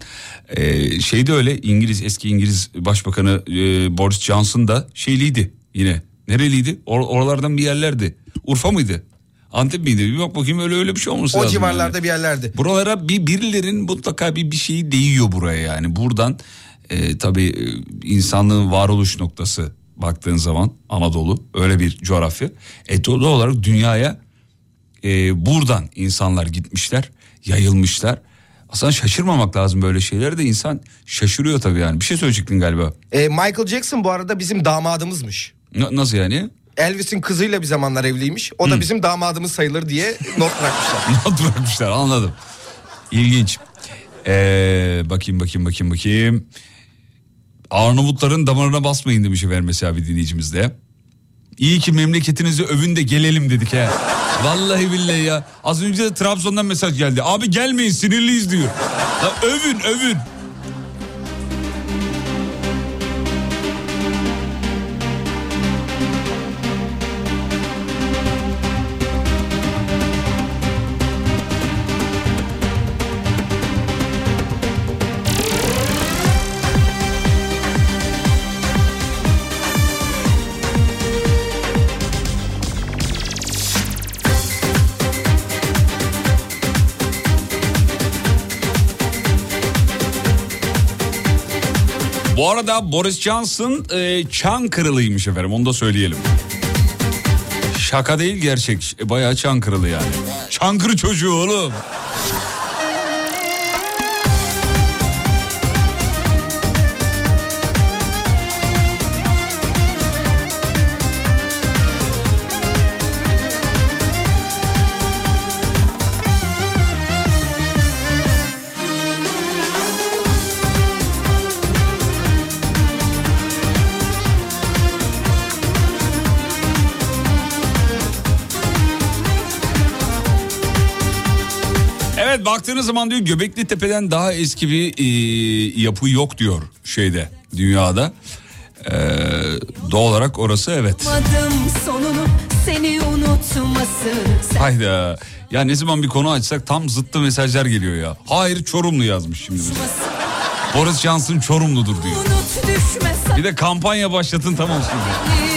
Ee, şey de öyle İngiliz eski İngiliz Başbakanı e, Boris Johnson da şeyliydi yine. Nereliydi? Or- oralardan bir yerlerdi. Urfa mıydı? Antep miydi? Bir bak bakayım öyle öyle bir şey olması O lazım. civarlarda yani. bir yerlerdi. Buralara bir birilerin mutlaka bir bir şeyi değiyor buraya yani. Buradan e, tabii e, insanlığın varoluş noktası baktığın zaman Anadolu öyle bir coğrafya. E doğal olarak dünyaya e, buradan insanlar gitmişler, yayılmışlar. Aslında şaşırmamak lazım böyle şeylere de insan şaşırıyor tabii yani. Bir şey söyleyecektin galiba. Ee, Michael Jackson bu arada bizim damadımızmış. Na- nasıl yani? Elvis'in kızıyla bir zamanlar evliymiş. O da bizim damadımız sayılır diye not bırakmışlar. [LAUGHS] Not bırakmışlar anladım. İlginç. Ee, bakayım bakayım bakayım bakayım. Arnavutların damarına basmayın demiş efendim mesela bir dinleyicimiz de. İyi ki memleketinizi övün de gelelim dedik ha. Vallahi billahi ya. Az önce de Trabzon'dan mesaj geldi. Abi gelmeyin sinirliyiz diyor. Ya övün övün. Arada Boris Johnson e, Çankırılıymış efendim onu da söyleyelim. Şaka değil gerçek. E, bayağı Çankırılı yani. Çankırı çocuğu oğlum. Evet baktığınız zaman diyor Göbekli Tepe'den daha eski bir e, yapı yok diyor şeyde dünyada. Ee, doğal olarak orası evet. Sonunu. Hayda. Ya ne zaman bir konu açsak tam zıttı mesajlar geliyor ya. Hayır Çorumlu yazmış şimdi. Boris Johnson Çorumludur diyor. Bir de kampanya başlatın tamam şimdi. Unut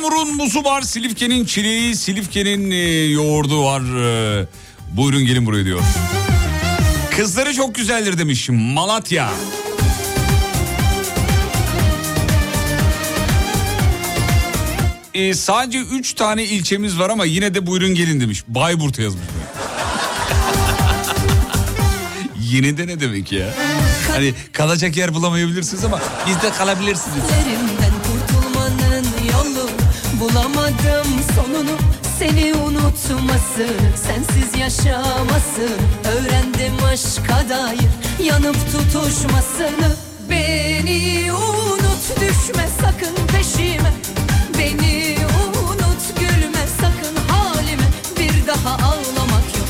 Anamur'un muzu var, Silifke'nin çileği, Silifke'nin e, yoğurdu var. E, buyurun gelin buraya diyor. Kızları çok güzeldir demiş Malatya. E, sadece 3 tane ilçemiz var ama yine de buyurun gelin demiş. Bayburt yazmış. [LAUGHS] yine de ne demek ya? Hani kalacak yer bulamayabilirsiniz ama biz de kalabilirsiniz. Seni unutması Sensiz yaşaması Öğrendim aşka dair yanıp tutuşmasını. Beni unut düşme sakın peşime. Beni unut gülme sakın halime. Bir daha ağlamak yok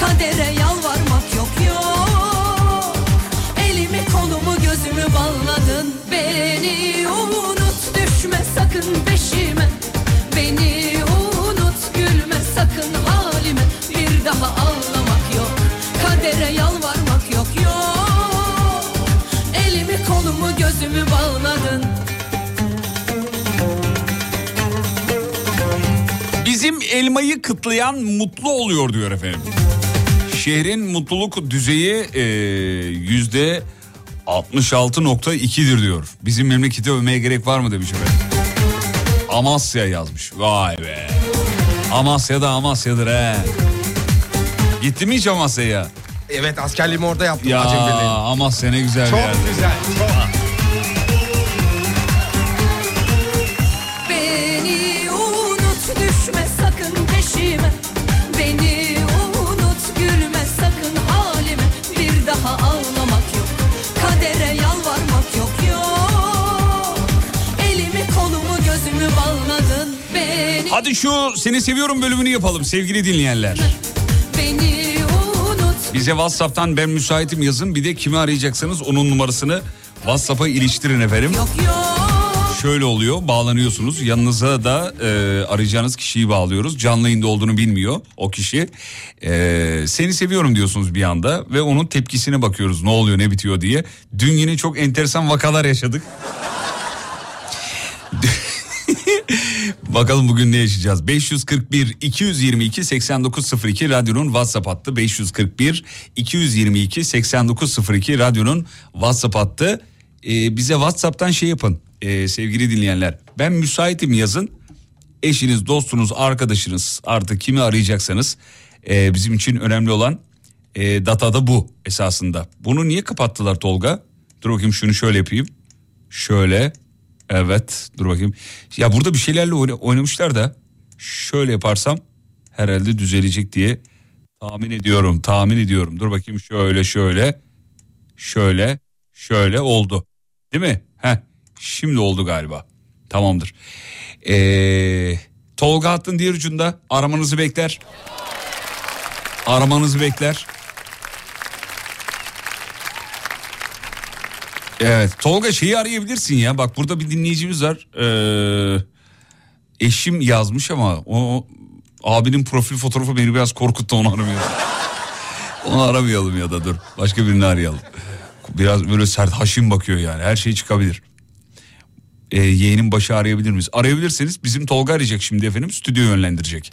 Kadere yalvarmak yok yok. Elimi kolumu gözümü bağladın Beni unut düşme sakın peşime. Beni daha ağlamak yok Kadere yalvarmak yok yok Elimi kolumu gözümü bağladın Bizim elmayı kıtlayan mutlu oluyor diyor efendim. Şehrin mutluluk düzeyi e, yüzde 66.2'dir diyor. Bizim memleketi övmeye gerek var mı demiş efendim. Amasya yazmış. Vay be. Amasya da Amasya'dır he. Gitti mi hiç Amasya'ya? Evet askerliğimi orada yaptım Ya. Amasya ne güzel bir Çok yer. güzel. Çok. Beni unut düşme sakın peşime Beni unut gülme sakın halime Bir daha ağlamak yok Kadere yalvarmak yok yok Elimi kolumu gözümü bağladın Beni Hadi şu seni seviyorum bölümünü yapalım sevgili dinleyenler. Bize WhatsApp'tan ben müsaitim yazın. Bir de kimi arayacaksanız onun numarasını WhatsApp'a iliştirin efendim. yok yok Şöyle oluyor bağlanıyorsunuz yanınıza da e, arayacağınız kişiyi bağlıyoruz. Canlı yayında olduğunu bilmiyor o kişi. E, seni seviyorum diyorsunuz bir anda ve onun tepkisine bakıyoruz ne oluyor ne bitiyor diye. Dün yine çok enteresan vakalar yaşadık. [LAUGHS] Bakalım bugün ne yaşayacağız? 541 222 8902 radyonun WhatsApp hattı 541 222 8902 radyonun WhatsApp hattı. Ee, bize WhatsApp'tan şey yapın ee, sevgili dinleyenler. Ben müsaitim yazın. Eşiniz, dostunuz, arkadaşınız artık kimi arayacaksanız ee, bizim için önemli olan ee, datada bu esasında. Bunu niye kapattılar Tolga? Dur bakayım şunu şöyle yapayım. Şöyle Evet dur bakayım. Ya burada bir şeylerle oyna- oynamışlar da şöyle yaparsam herhalde düzelecek diye tahmin ediyorum. Tahmin ediyorum. Dur bakayım şöyle şöyle şöyle şöyle oldu. Değil mi? Heh, şimdi oldu galiba. Tamamdır. Ee, Tolga hattın diğer ucunda aramanızı bekler. Aramanızı bekler. Evet Tolga şeyi arayabilirsin ya bak burada bir dinleyicimiz var ee, eşim yazmış ama o abinin profil fotoğrafı beni biraz korkuttu onu aramayalım. [LAUGHS] onu aramayalım ya da dur başka birini arayalım. Biraz böyle sert haşin bakıyor yani her şey çıkabilir. Ee, yeğenin başı arayabilir miyiz? Arayabilirseniz bizim Tolga arayacak şimdi efendim stüdyo yönlendirecek.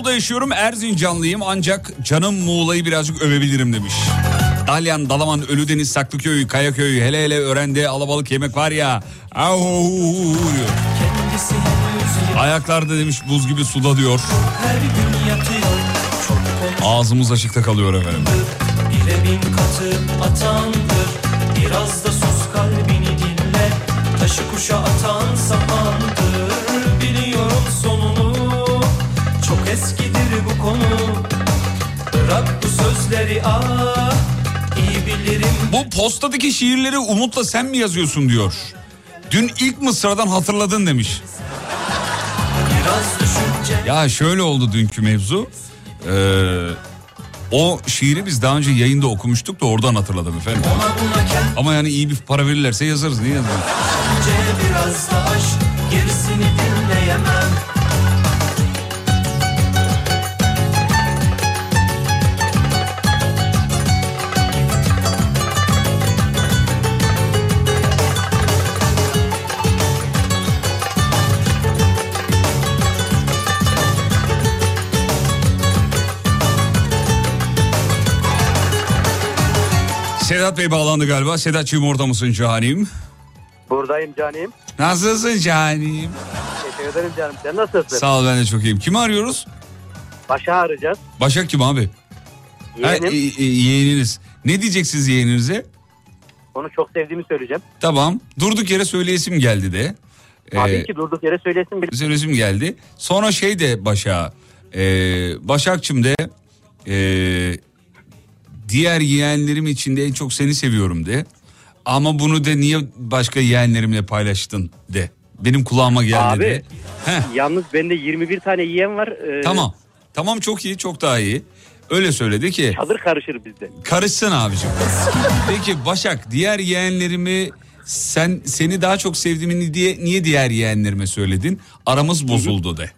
İstanbul'da yaşıyorum Erzincanlıyım ancak canım Muğla'yı birazcık övebilirim demiş. Dalyan, Dalaman, Ölüdeniz, Saklıköy, Kayaköy, hele hele öğrende alabalık yemek var ya. Diyor. Ayaklarda demiş buz gibi suda diyor. Ağzımız açıkta kalıyor efendim. Bile bin katı atandır Biraz da sus kalbini dinle Taşı kuşa atan Bırak bu sözleri ah iyi bilirim Bu postadaki şiirleri Umut'la sen mi yazıyorsun diyor. Dün ilk mısradan hatırladın demiş. Biraz düşünce Ya şöyle oldu dünkü mevzu. Ee, o şiiri biz daha önce yayında okumuştuk da oradan hatırladım efendim. Ama yani iyi bir para verirlerse yazarız niye yazarız? Sedat Bey bağlandı galiba. Sedatçığım orada mısın canim? Buradayım canim. Nasılsın canim? Teşekkür ederim canım. Sen nasılsın? Sağ ol ben de çok iyiyim. Kimi arıyoruz? Başa arayacağız. Başak kim abi? Ha, Yeğenim. e- e, yeğeniniz. Ne diyeceksiniz yeğeninize? Onu çok sevdiğimi söyleyeceğim. Tamam. Durduk yere söyleyesim geldi de. Tabii Ee, ki durduk yere söylesin bile. söyleyesim geldi. Sonra şey de Başak'a. E, Başakçım de e, diğer yeğenlerim içinde en çok seni seviyorum de. Ama bunu de niye başka yeğenlerimle paylaştın de. Benim kulağıma geldi Abi. de. Heh, [LAUGHS] Yalnız bende 21 tane yeğen var. Ee, tamam. Tamam çok iyi çok daha iyi. Öyle söyledi ki Çadır karışır bizde. karışsın abicim. Peki Başak diğer yeğenlerimi sen seni daha çok sevdiğimi diye niye diğer yeğenlerime söyledin? Aramız bozuldu de.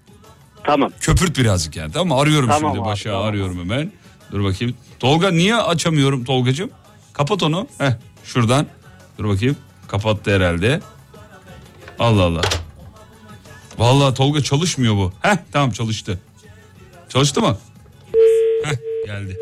Tamam. Köpürt birazcık yani tamam mı? Arıyorum Tamam şimdi abi, Başak'ı tamam. arıyorum hemen. Dur bakayım. Tolga niye açamıyorum Tolgacığım? Kapat onu. Heh şuradan. Dur bakayım. Kapattı herhalde. Allah Allah. Vallahi Tolga çalışmıyor bu. Heh tamam çalıştı. Çalıştı mı? Heh geldi.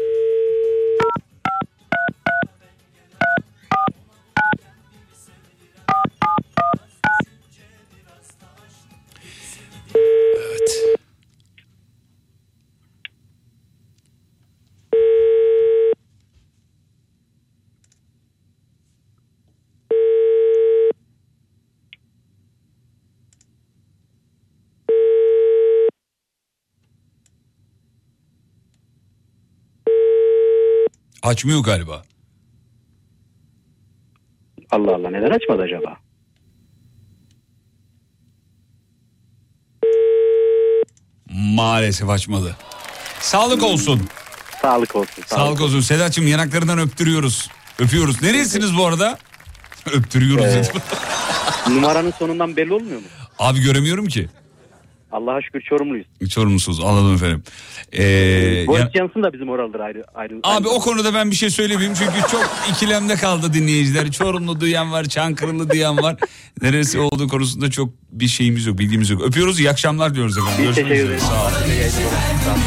Açmıyor galiba. Allah Allah neden açmadı acaba? Maalesef açmadı. Sağlık olsun. Sağlık olsun. Sağlık olsun. Sedat'cığım yanaklarından öptürüyoruz. Öpüyoruz. Neresiniz bu arada? [LAUGHS] Öptürüyoruz Ee. Numaranın sonundan belli olmuyor mu? Abi göremiyorum ki. Allah'a şükür Çorumluyuz. Çorumlusuz anladım efendim. Ee, Boris ya- Johnson da bizim oralıdır ayrı. ayrı abi ayrı. o konuda ben bir şey söylemeyeyim çünkü çok ikilemde kaldı dinleyiciler. Çorumlu duyan var, Çankırılı diyen var. Neresi olduğu konusunda çok bir şeyimiz yok, bilgimiz yok. Öpüyoruz, iyi akşamlar diyoruz efendim. Biz Görüşmek teşekkür üzere. ederiz. Sağ olun.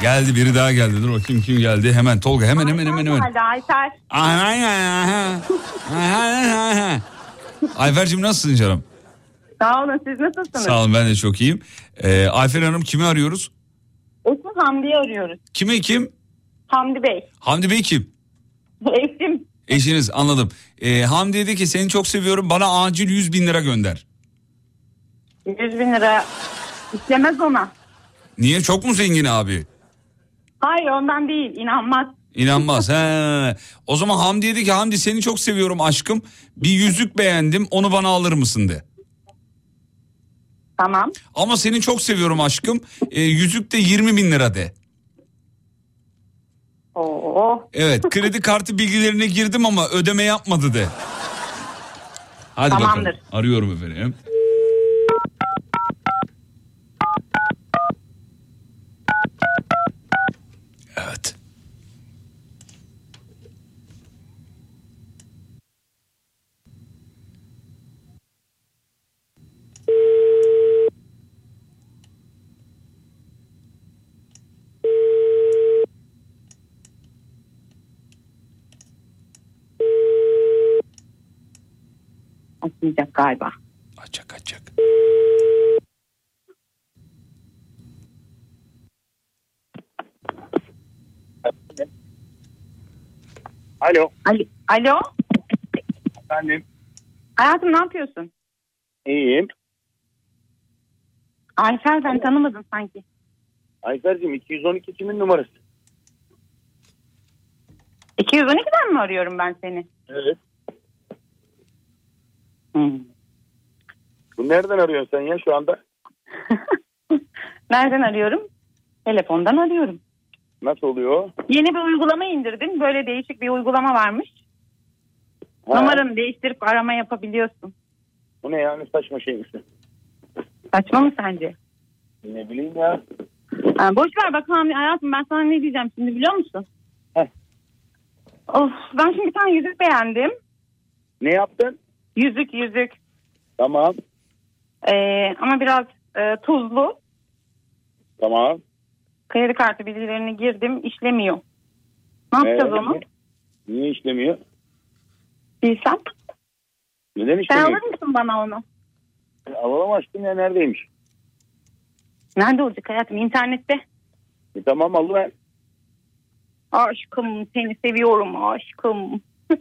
Geldi biri daha geldi. Dur bakayım kim geldi. Hemen Tolga hemen hemen hemen hemen. Hadi Ayfer. Ayfer'cim nasılsın canım? Sağ olun siz nasılsınız? Sağ olun ben de çok iyiyim. Ee, Ayfer Hanım kimi arıyoruz? Eşim Hamdi'yi arıyoruz. Kimi kim? Hamdi Bey. Hamdi Bey kim? [LAUGHS] Eşim. Eşiniz anladım. Ee, Hamdi dedi ki seni çok seviyorum bana acil 100 bin lira gönder. 100 bin lira istemez ona. Niye çok mu zengin abi? Hayır ondan değil inanmaz. İnanmaz. He. O zaman Hamdi dedi ki Hamdi seni çok seviyorum aşkım. Bir yüzük beğendim onu bana alır mısın de. Tamam. Ama seni çok seviyorum aşkım. Ee, yüzük de 20 bin lira de. Oo. Evet kredi kartı bilgilerine girdim ama ödeme yapmadı de. Hadi bakalım. Tamamdır. Arıyorum efendim. Evet. Açmayacak galiba. Açacak açacak. Alo. Alo. Alo. Efendim. Hayatım ne yapıyorsun? İyiyim. Ayfer ben tanımadım sanki. Ayfer'cim 212 kimin numarası? 212'den mi arıyorum ben seni? Evet. Hmm. Bu nereden arıyorsun sen ya şu anda? [LAUGHS] Nereden arıyorum? Telefondan arıyorum. Nasıl oluyor? Yeni bir uygulama indirdim. Böyle değişik bir uygulama varmış. Ha, Numaranı değiştirip arama yapabiliyorsun. Bu ne ya ne saçma şey misin? Saçma mı sence? Ne bileyim ya. Ha, boş ver bakalım hayatım ben sana ne diyeceğim şimdi biliyor musun? Heh. Of ben şimdi bir tane yüzük beğendim. Ne yaptın? Yüzük yüzük. Tamam. Ee, ama biraz e, tuzlu. Tamam. Kredi kartı bilgilerini girdim işlemiyor. Ne yapacağız Ee, onu? Niye işlemiyor? Bilsem. Neden Sen işlemiyor? alır mısın bana onu? Alalım aşkım ya neredeymiş? Nerede olacak hayatım? İnternette. E, tamam alıver. Aşkım seni seviyorum aşkım. [LAUGHS]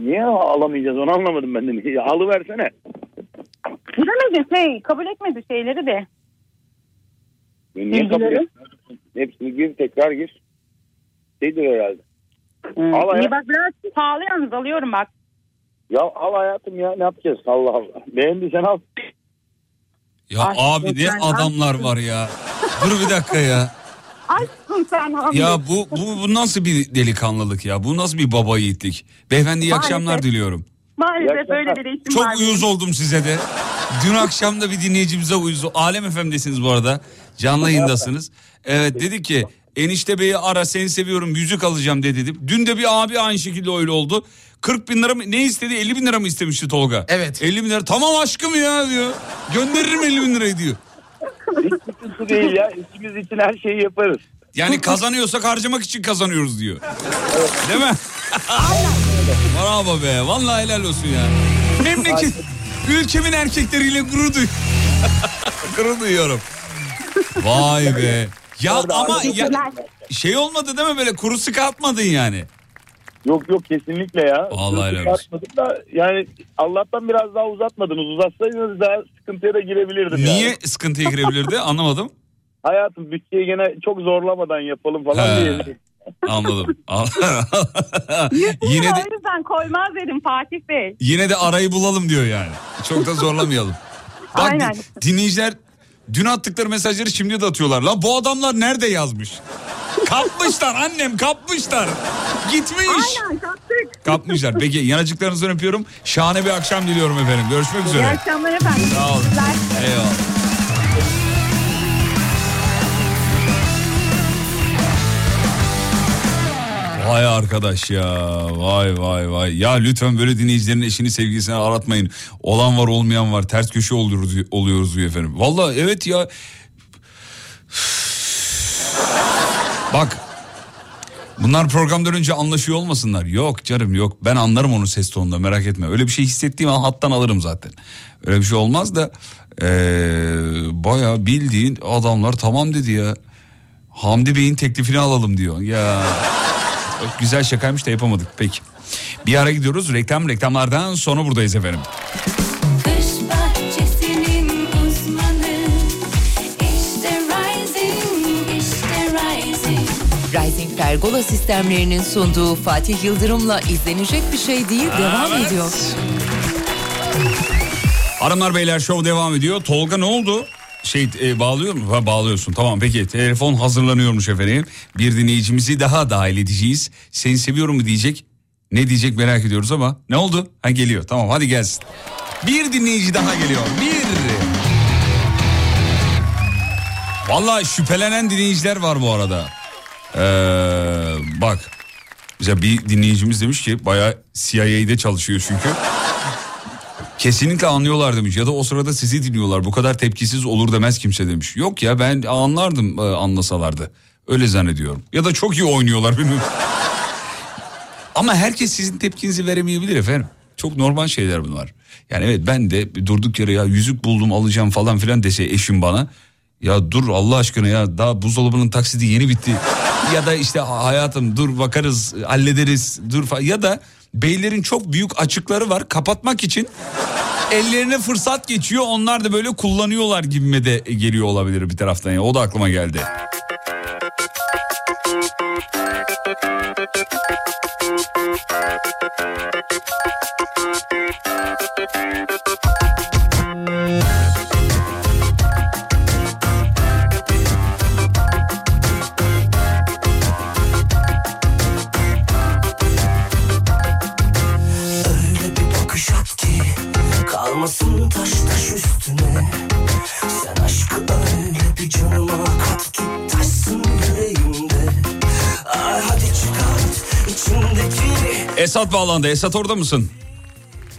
Niye alamayacağız onu anlamadım ben de. [LAUGHS] Ya, Alıversene. Bilemedin şey kabul etmedi şeyleri de. Ya Niye kabul Bilgileri. etmiyorsun? Hepsini gir tekrar gir. Şeydir herhalde. Hmm. Al hayat- İyi bak biraz pahalı yalnız alıyorum bak. Ya al hayatım ya ne yapacağız Allah Allah. Beğendiysen al. Ya Aşkım abi ne sen adamlar var ya. Dur bir dakika ya. Aşkım sen abi. Ya bu, bu, bu nasıl bir delikanlılık ya? Bu nasıl bir baba yiğitlik? Beyefendi iyi Maalesef. akşamlar diliyorum. Maalesef akşamlar. öyle bir eğitim Çok var. uyuz oldum size de. Dün akşam da bir dinleyicimize uyuz Alem FM'desiniz bu arada. Canlı yayındasınız. Evet dedi ki enişte beyi ara seni seviyorum yüzük alacağım dedi. dedim. Dün de bir abi aynı şekilde öyle oldu. 40 bin lira mı ne istedi 50 bin lira mı istemişti Tolga? Evet. 50 bin lira tamam aşkım ya diyor. Gönderirim 50 bin lirayı diyor. [LAUGHS] Sıkıntı değil ya. İkimiz için her şeyi yaparız. Yani kazanıyorsak harcamak için kazanıyoruz diyor. Değil mi? [LAUGHS] Bravo be. Vallahi helal olsun ya. Memleket, ülkemin erkekleriyle gurur duy. [LAUGHS] gurur duyuyorum. Vay be. Ya ama ya, şey olmadı değil mi böyle kuru sıkı atmadın yani. Yok yok kesinlikle ya. Vallahi Sıkıntı helal olsun. da yani Allah'tan biraz daha uzatmadınız. Uzatsaydınız daha sıkıntıya da girebilirdim Niye yani. sıkıntıya girebilirdi [LAUGHS] anlamadım. Hayatım bütçeyi gene çok zorlamadan yapalım falan He. diye. [LAUGHS] Anladım. [LAUGHS] Yine de O yüzden koymaz dedim Fatih Bey. Yine de arayı bulalım diyor yani. Çok da zorlamayalım. Bak Aynen. di- dinleyiciler dün attıkları mesajları şimdi de atıyorlar. Lan bu adamlar nerede yazmış? Kapmışlar annem kapmışlar. Gitmiş. Aynen kaptık. Kapmışlar. Peki yanacıklarınızdan öpüyorum. Şahane bir akşam diliyorum efendim. Görüşmek İyi üzere. akşamlar efendim. Sağ olun. Eyvallah. Vay arkadaş ya vay vay vay. Ya lütfen böyle dinleyicilerin eşini sevgilisini aratmayın. Olan var olmayan var. Ters köşe oluyoruz, oluyoruz diyor efendim. Valla evet ya. Bak bunlar programdan önce anlaşıyor olmasınlar. Yok canım yok. Ben anlarım onun ses tonunda merak etme. Öyle bir şey hissettiğim an hattan alırım zaten. Öyle bir şey olmaz da ee, baya bildiğin adamlar tamam dedi ya. Hamdi Bey'in teklifini alalım diyor. Ya Güzel şakaymış da yapamadık peki. Bir ara gidiyoruz reklam reklamlardan sonra buradayız efendim. Uzmanı İşte Rising, işte Rising Rising Pergola sistemlerinin sunduğu Fatih Yıldırım'la izlenecek bir şey değil devam Evet. ediyor. Hanımlar beyler show devam ediyor. Tolga ne oldu? Şey e, bağlıyor mu? Ha, bağlıyorsun tamam peki telefon hazırlanıyormuş efendim. Bir dinleyicimizi daha dahil edeceğiz. Seni seviyorum mu diyecek. Ne diyecek merak ediyoruz ama ne oldu? Ha geliyor tamam hadi gelsin. Bir dinleyici daha geliyor. Bir. Vallahi şüphelenen dinleyiciler var bu arada. Ee, bak. Mesela bir dinleyicimiz demiş ki bayağı CIA'de çalışıyor çünkü. Kesinlikle anlıyorlar demiş ya da o sırada sizi dinliyorlar bu kadar tepkisiz olur demez kimse demiş. Yok ya ben anlardım e, anlasalardı öyle zannediyorum ya da çok iyi oynuyorlar bilmiyorum. [LAUGHS] Ama herkes sizin tepkinizi veremeyebilir efendim. Çok normal şeyler bunlar. Yani evet ben de durduk yere ya yüzük buldum alacağım falan filan dese eşim bana. Ya dur Allah aşkına ya daha buzdolabının taksidi yeni bitti. ya da işte hayatım dur bakarız hallederiz dur falan. Ya da beylerin çok büyük açıkları var. Kapatmak için ellerine fırsat geçiyor. Onlar da böyle kullanıyorlar gibime de geliyor olabilir bir taraftan ya. O da aklıma geldi. Kalmasın taş taş üstüne Sen aşkı öyle bir canıma kat ki taşsın yüreğimde Ay hadi çıkart içimdeki Esat bağlandı Esat orada mısın?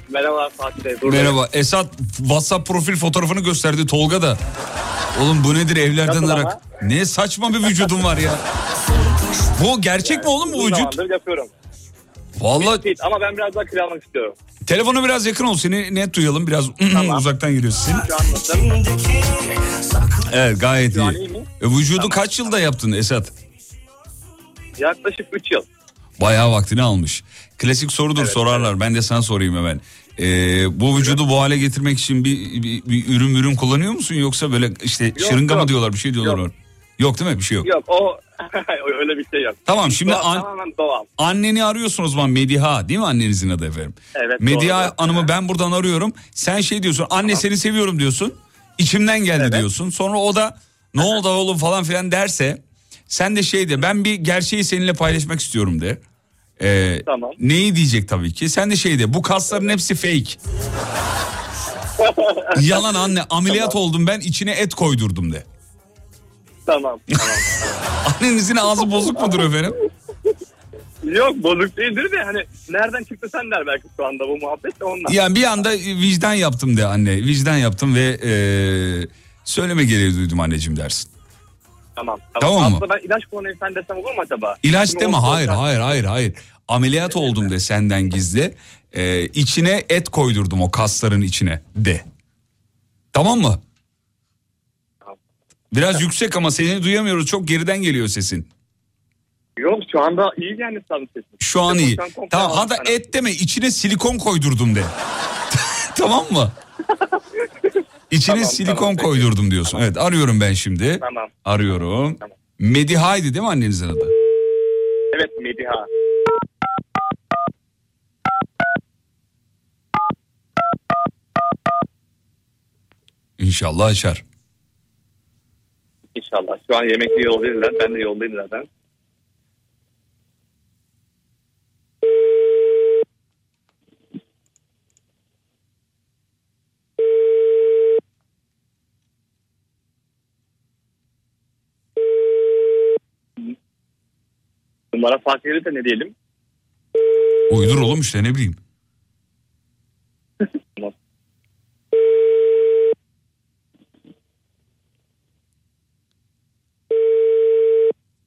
Merhaba Fatih Bey. buradayım. Merhaba Esat WhatsApp profil fotoğrafını gösterdi Tolga da. Oğlum bu nedir evlerden Nasıl arak? Ne saçma bir vücudun var ya. Bu gerçek mi oğlum bu vücut? zamandır yapıyorum. Vallahi Fit ama ben biraz daha kilo almak istiyorum. telefona biraz yakın ol seni net duyalım biraz [CLEARS THROAT] uzaktan geliyor sesin. Şu an nasıl? içimdeki saklı Evet gayet iyi. iyi? E, vücudu kaç yılda yaptın Esat? Yaklaşık 3 yıl. Bayağı vaktini almış. Klasik sorudur sorarlar. Ben de sana sorayım hemen. Ee, bu vücudu bu hale getirmek için bir, bir, bir ürün ürün kullanıyor musun yoksa böyle işte şırınga mı yok. diyorlar bir şey diyorlar. Yok. Yok değil mi bir şey yok. Yok o [LAUGHS] öyle bir şey yok. Tamam şimdi Doğal, an- tamamen doğal. anneni arıyorsun o zaman Mediha değil mi annenizin adı efendim? Evet, Mediha doğru. Hanım'ı ben buradan arıyorum. Sen şey diyorsun anne seni seviyorum diyorsun. İçimden geldi Evet. diyorsun. Sonra o da ne oldu oğlum falan filan derse sen de şey de ben bir gerçeği seninle paylaşmak istiyorum de. Ee, Tamam. Neyi diyecek tabii ki. Sen de şey de bu kasların hepsi fake. [LAUGHS] Yalan anne ameliyat oldum ben içine et koydurdum de. Tamam tamam. Annenizin ağzı bozuk mudur efendim? Yok bozuk değildir de hani nereden çıktı sen der belki şu anda bu muhabbet de ondan. Yani bir anda vicdan yaptım de anne. Vicdan yaptım ve eee, söyleme gereği duydum anneciğim dersin. Tamam. Tamam mı? Aslında ben ilaç kullanayım sen desem olur mu acaba? İlaç Şimdi deme hayır olsa- hayır hayır hayır. Ameliyat oldum de senden gizli. Eee içine et koydurdum o kasların içine de. Tamam mı? Tamam. Biraz yüksek ama seni duyamıyoruz. Çok geriden geliyor sesin. Yok şu anda iyi yani sanırım sesim. Şu an iyi. Tamam hatta sana. et deme içine silikon koydurdum de. [LAUGHS] tamam mı? İçine Tamam, silikon tamam, peki. koydurdum diyorsun. Evet arıyorum ben şimdi. Tamam. Arıyorum. Tamam. Mediha'ydı değil mi annenizin adı? Evet Mediha. İnşallah açar. İnşallah. Şu an yemekli yoldaydılar. Ben de yoldayım zaten. Numara fark verirse ne diyelim? Uydur oğlum işte ne bileyim. Tamam.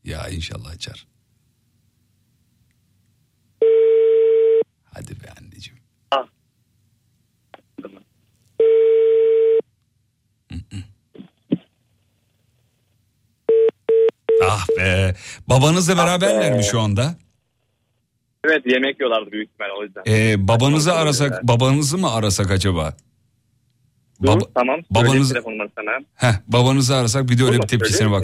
Ya inşallah açar. Hadi be anneciğim. Ah. Ah be. Babanızla beraberler mi şu anda? Evet yemek yiyorlardı büyük ihtimal o yüzden. Ee, babanızı arasak, babanızı mı arasak acaba? Dur, Baba- tamam. babanız- hemen. Heh, babanızı arasak bir de öyle Olur, bir tepkisine söyleyeyim mi?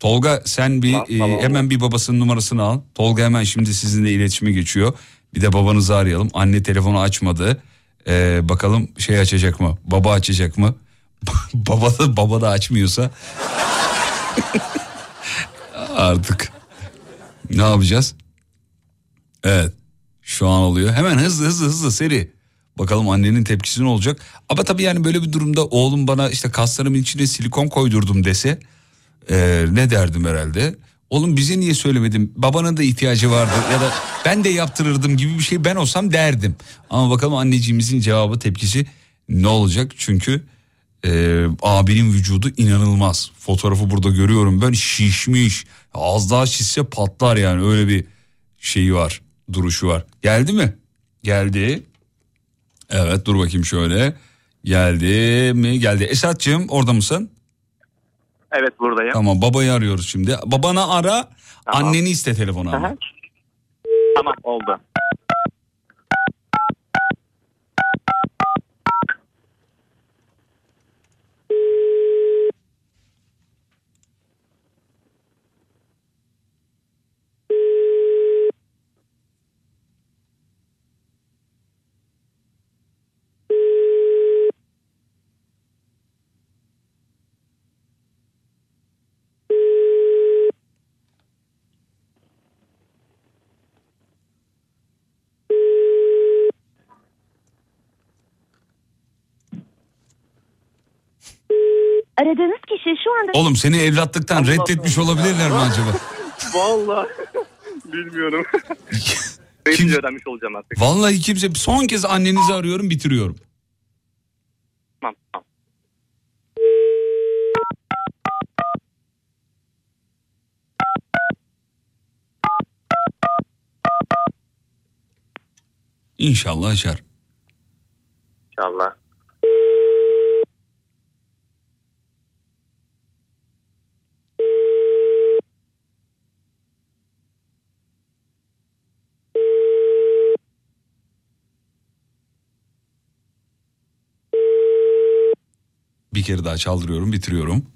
Tolga sen bir Tamam, e, tamam. hemen bir babasının numarasını al. Tolga hemen şimdi sizinle iletişime geçiyor. Bir de babanızı arayalım. Anne telefonu açmadı. Ee, bakalım şey açacak mı? Baba açacak mı? [LAUGHS] baba da baba da açmıyorsa [LAUGHS] artık ne yapacağız? Evet. Şu an oluyor. Hemen hızlı hızlı hızlı seri. Bakalım annenin tepkisi ne olacak? Ama tabii yani böyle bir durumda oğlum bana işte kaslarımın içine silikon koydurdum dese e, ne derdim herhalde? Oğlum bize niye söylemedin? Babanın da ihtiyacı vardı ya da ben de yaptırırdım gibi bir şey ben olsam derdim. Ama bakalım anneciğimizin cevabı tepkisi ne olacak? Çünkü e, abinin vücudu inanılmaz. Fotoğrafı burada görüyorum ben şişmiş. Az daha şişse patlar yani öyle bir şeyi var duruşu var. Geldi mi? Geldi. Evet dur bakayım şöyle. Geldi mi? Geldi. Esat'cığım orada mısın? Evet buradayım. Tamam babayı arıyoruz şimdi. Babana ara Tamam. anneni iste telefonu ama. Tamam oldu. Aradığınız kişi şu anda... Oğlum seni evlatlıktan reddetmiş olabilirler mi acaba? [LAUGHS] Vallahi [LAUGHS] bilmiyorum. [LAUGHS] De öğrenmiş olacağım artık. Vallahi kimse son kez annenizi arıyorum bitiriyorum. Tamam tamam. İnşallah açar. İnşallah. Bir kere daha çaldırıyorum bitiriyorum.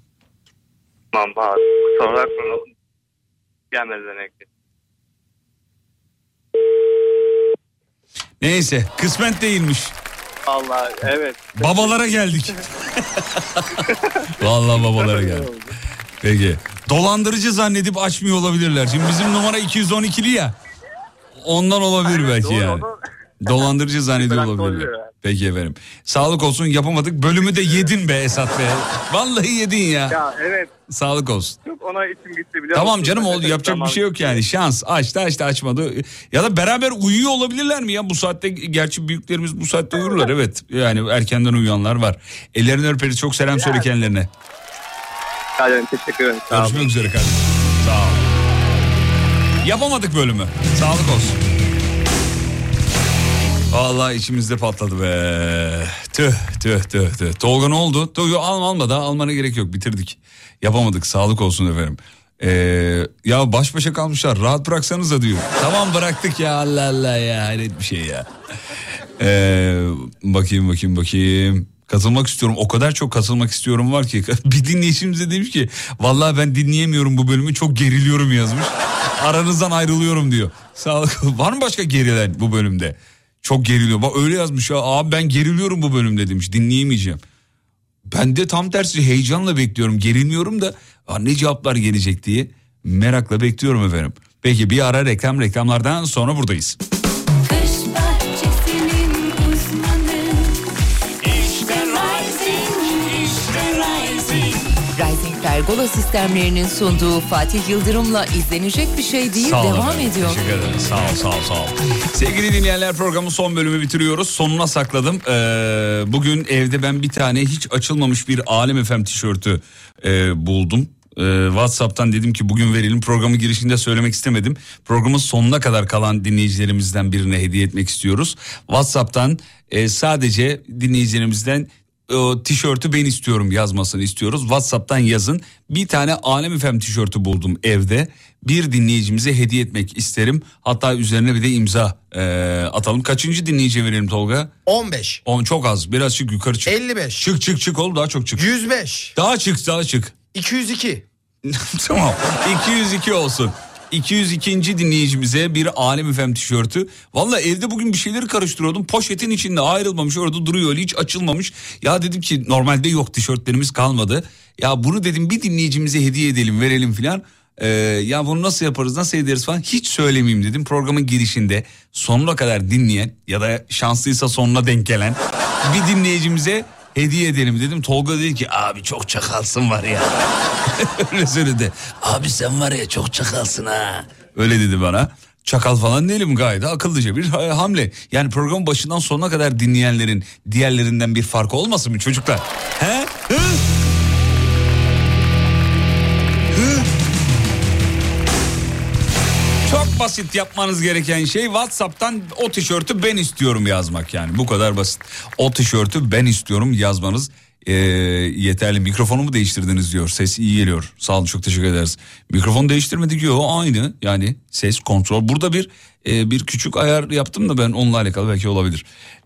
Tamam abi. Gelmedi demek ki. Neyse kısmet değilmiş. Allah evet. Babalara geldik. Vallahi babalara geldik. Peki. Dolandırıcı zannedip açmıyor olabilirler. Şimdi bizim numara 212'li ya. Ondan olabilir belki yani. Dolandırıcı zannediyor olabilirler. Peki efendim. Sağlık olsun yapamadık. Bölümü de yedin be Esat be. Vallahi yedin ya. Ya evet. Sağlık olsun. Çok ona içim gitti biliyor Tamam musun? canım oldu Evet, yapacak tamam. bir şey yok yani şans açtı açtı açmadı ya da beraber uyuyor olabilirler mi ya bu saatte gerçi büyüklerimiz bu saatte uyurlar evet yani erkenden uyuyanlar var ellerini öperiz çok selam söyle kendilerine Hadi teşekkür ederim. Sağ olun. görüşmek üzere kardeşim sağ ol yapamadık bölümü sağlık olsun Vallahi içimizde patladı be. Tüh tüh tüh tüh. Tolga ne oldu? Tolga alma alma daha almana gerek yok bitirdik. Yapamadık sağlık olsun efendim. Ee, ya baş başa kalmışlar rahat bıraksanız da diyor. Tamam bıraktık ya Allah Allah ya hayret bir şey ya. Ee, bakayım bakayım bakayım. Katılmak istiyorum. O kadar çok katılmak istiyorum var ki. [LAUGHS] Bir dinleyicimiz de demiş ki vallahi ben dinleyemiyorum bu bölümü çok geriliyorum yazmış. Aranızdan ayrılıyorum diyor. Sağlık. Var mı başka gerilen bu bölümde? Çok geriliyor. Bak öyle yazmış ya. Abi ben geriliyorum bu bölümde demiş. Dinleyemeyeceğim. Ben de tam tersi heyecanla bekliyorum. Gerilmiyorum da "Aa, ne cevaplar gelecek diye merakla bekliyorum efendim. Peki bir ara reklam reklamlardan sonra buradayız. Kış Pergola sistemlerinin sunduğu Fatih Yıldırım'la izlenecek bir şey değil Sağ devam efendim. ediyor. Teşekkür ederim. Sağ ol, sağ ol, sağ ol. Sevgili dinleyenler programın son bölümü bitiriyoruz. Sonuna sakladım. Ee, bugün evde ben bir tane hiç açılmamış bir Alem Efem tişörtü e, buldum. Ee, WhatsApp'tan dedim ki bugün verelim. Programın girişinde söylemek istemedim. Programın sonuna kadar kalan dinleyicilerimizden birine hediye etmek istiyoruz. WhatsApp'tan e, sadece dinleyicilerimizden o tişörtü ben istiyorum yazmasını istiyoruz. WhatsApp'tan yazın. Bir tane Alem Efem tişörtü buldum evde. Bir dinleyicimize hediye etmek isterim. Hatta üzerine bir de imza e, atalım. Kaçıncı dinleyici verelim Tolga? 15. 10 çok az. Biraz çık yukarı çık. 55. Çık çık çık oğlum daha çok çık. 105. Daha çık daha çık. 202. [LAUGHS] tamam 202 olsun. 202. dinleyicimize bir Alem Efem tişörtü. Valla evde bugün bir şeyleri karıştırıyordum. Poşetin içinde ayrılmamış orada duruyor öyle hiç açılmamış. Ya dedim ki normalde yok tişörtlerimiz kalmadı. Ya bunu dedim bir dinleyicimize hediye edelim verelim filan. Ee, ya bunu nasıl yaparız nasıl ederiz falan hiç söylemeyeyim dedim. Programın girişinde sonuna kadar dinleyen ya da şanslıysa sonuna denk gelen bir dinleyicimize hediye edelim dedim. Tolga dedi ki abi çok çakalsın var ya. [LAUGHS] Öyle söyledi. Abi sen var ya çok çakalsın ha. Öyle dedi bana. Çakal falan değilim gayet akıllıca bir ha- hamle. Yani programın başından sonuna kadar dinleyenlerin diğerlerinden bir farkı olmasın mı çocuklar? He? Hı? Çok basit yapmanız gereken şey WhatsApp'tan o tişörtü ben istiyorum yazmak yani bu kadar basit. O tişörtü ben istiyorum yazmanız ee, yeterli. Mikrofonumu değiştirdiniz diyor. Ses iyi geliyor. Sağ olun çok teşekkür ederiz. Mikrofon değiştirmedik diyor. Aynı yani ses kontrol. Burada bir e, bir küçük ayar yaptım da ben onunla alakalı belki olabilir.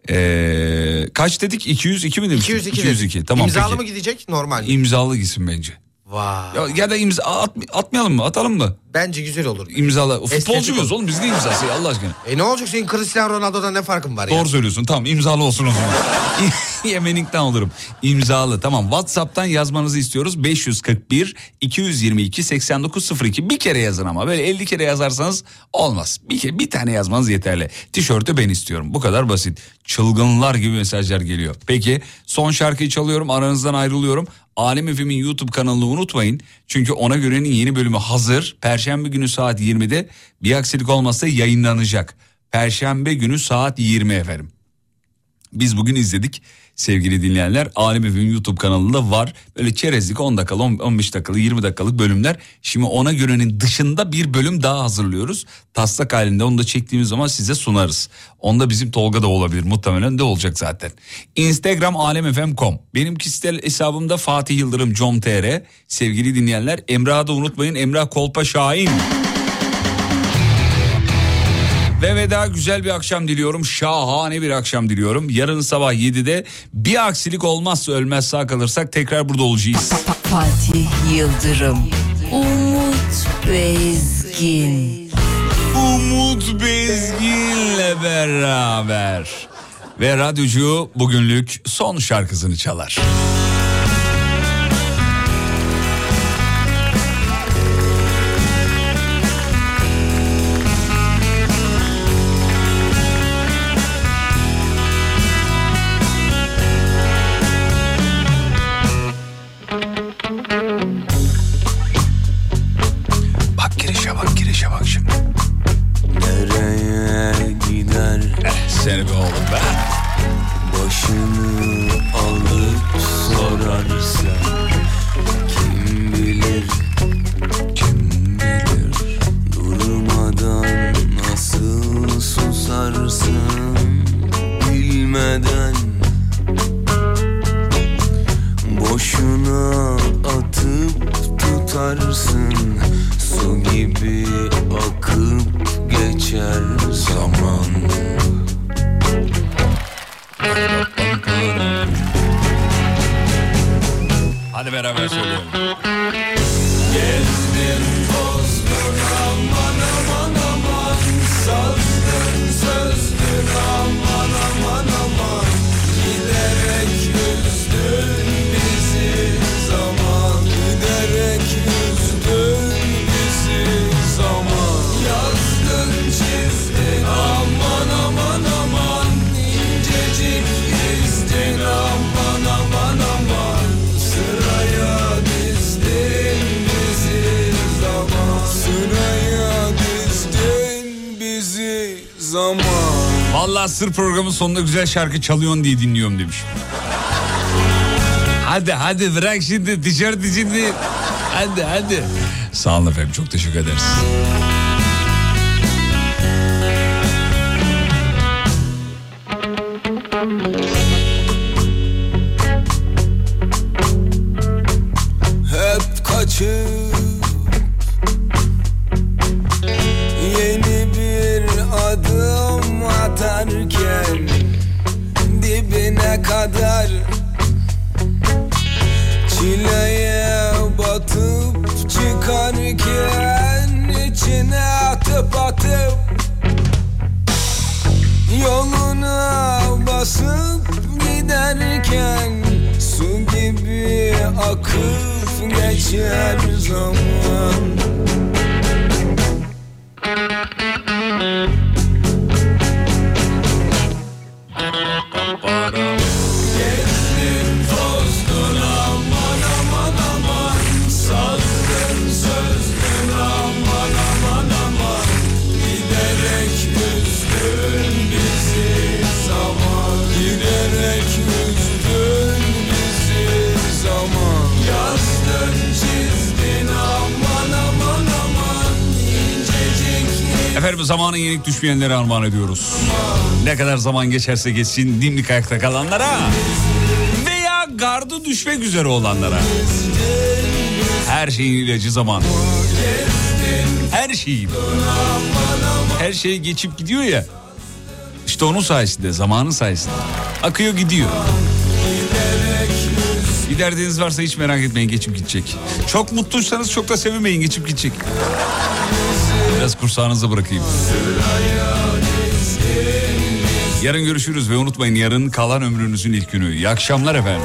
Ee, kaç dedik? 202 mi demiştik? 202. 202. Tamam İmzalı peki. mı gidecek normal? İmzalı gitsin bence. Vay. Ya, ya da imza at, atmayalım mı? Atalım mı? Bence güzel olur. İmzala. Futbolcu muyuz olur. oğlum biz ne imzası ya Allah aşkına. E ne olacak senin Cristiano Ronaldo'dan ne farkın var ya? Doğru söylüyorsun tamam imzalı olsun o zaman. [LAUGHS] [LAUGHS] Yemenikten olurum. İmzalı tamam Whatsapp'tan yazmanızı istiyoruz. 541 222 8902 bir kere yazın ama böyle 50 kere yazarsanız olmaz. Bir, kere, bir tane yazmanız yeterli. Tişörtü ben istiyorum bu kadar basit. Çılgınlar gibi mesajlar geliyor. Peki son şarkıyı çalıyorum aranızdan ayrılıyorum. Alem Efem'in YouTube kanalını unutmayın. Çünkü ona görenin yeni bölümü hazır. Perşembe günü saat 20'de bir aksilik olmazsa yayınlanacak. Perşembe günü saat 20 efendim. Biz bugün izledik sevgili dinleyenler. Alem Efem'in YouTube kanalında var. Böyle çerezlik 10 dakikalık, 10 15 dakikalık, 20 dakikalık bölümler. Şimdi ona görenin dışında bir bölüm daha hazırlıyoruz. Taslak halinde onu da çektiğimiz zaman size sunarız. Onda bizim Tolga da olabilir muhtemelen de olacak zaten. Instagram alemfm.com. Benim kişisel hesabımda Fatih Yıldırım com.tr. Sevgili dinleyenler Emrah'ı da unutmayın. Emrah Kolpa Şahin. Ve veda güzel bir akşam diliyorum. Şahane bir akşam diliyorum. Yarın sabah 7'de bir aksilik olmazsa ölmez sağ kalırsak tekrar burada olacağız. Fatih Yıldırım, Umut Bezgin. Umut Bezgin'le beraber. Ve radyocu bugünlük son şarkısını çalar. Hadi beraber zaman Vallahi sır programın sonunda güzel şarkı çalıyorsun diye dinliyorum demiş. Hadi hadi bırak şimdi tişört şimdi. Hadi hadi. Sağ olun efendim çok teşekkür ederiz. Düşmeyenlere armağan ediyoruz. Ne kadar zaman geçerse geçsin dimdik ayakta kalanlara veya gardı düşmek üzere olanlara. Her şeyin ilacı zaman. Her şeyin. Her şey geçip gidiyor ya. İşte onun sayesinde, zamanın sayesinde. Akıyor gidiyor. Bir derdiniz varsa hiç merak etmeyin geçip gidecek. Çok mutluysanız çok da sevinmeyin geçip gidecek. Biraz kursağınıza bırakayım. Yarın görüşürüz ve unutmayın yarın kalan ömrünüzün ilk günü. İyi akşamlar efendim.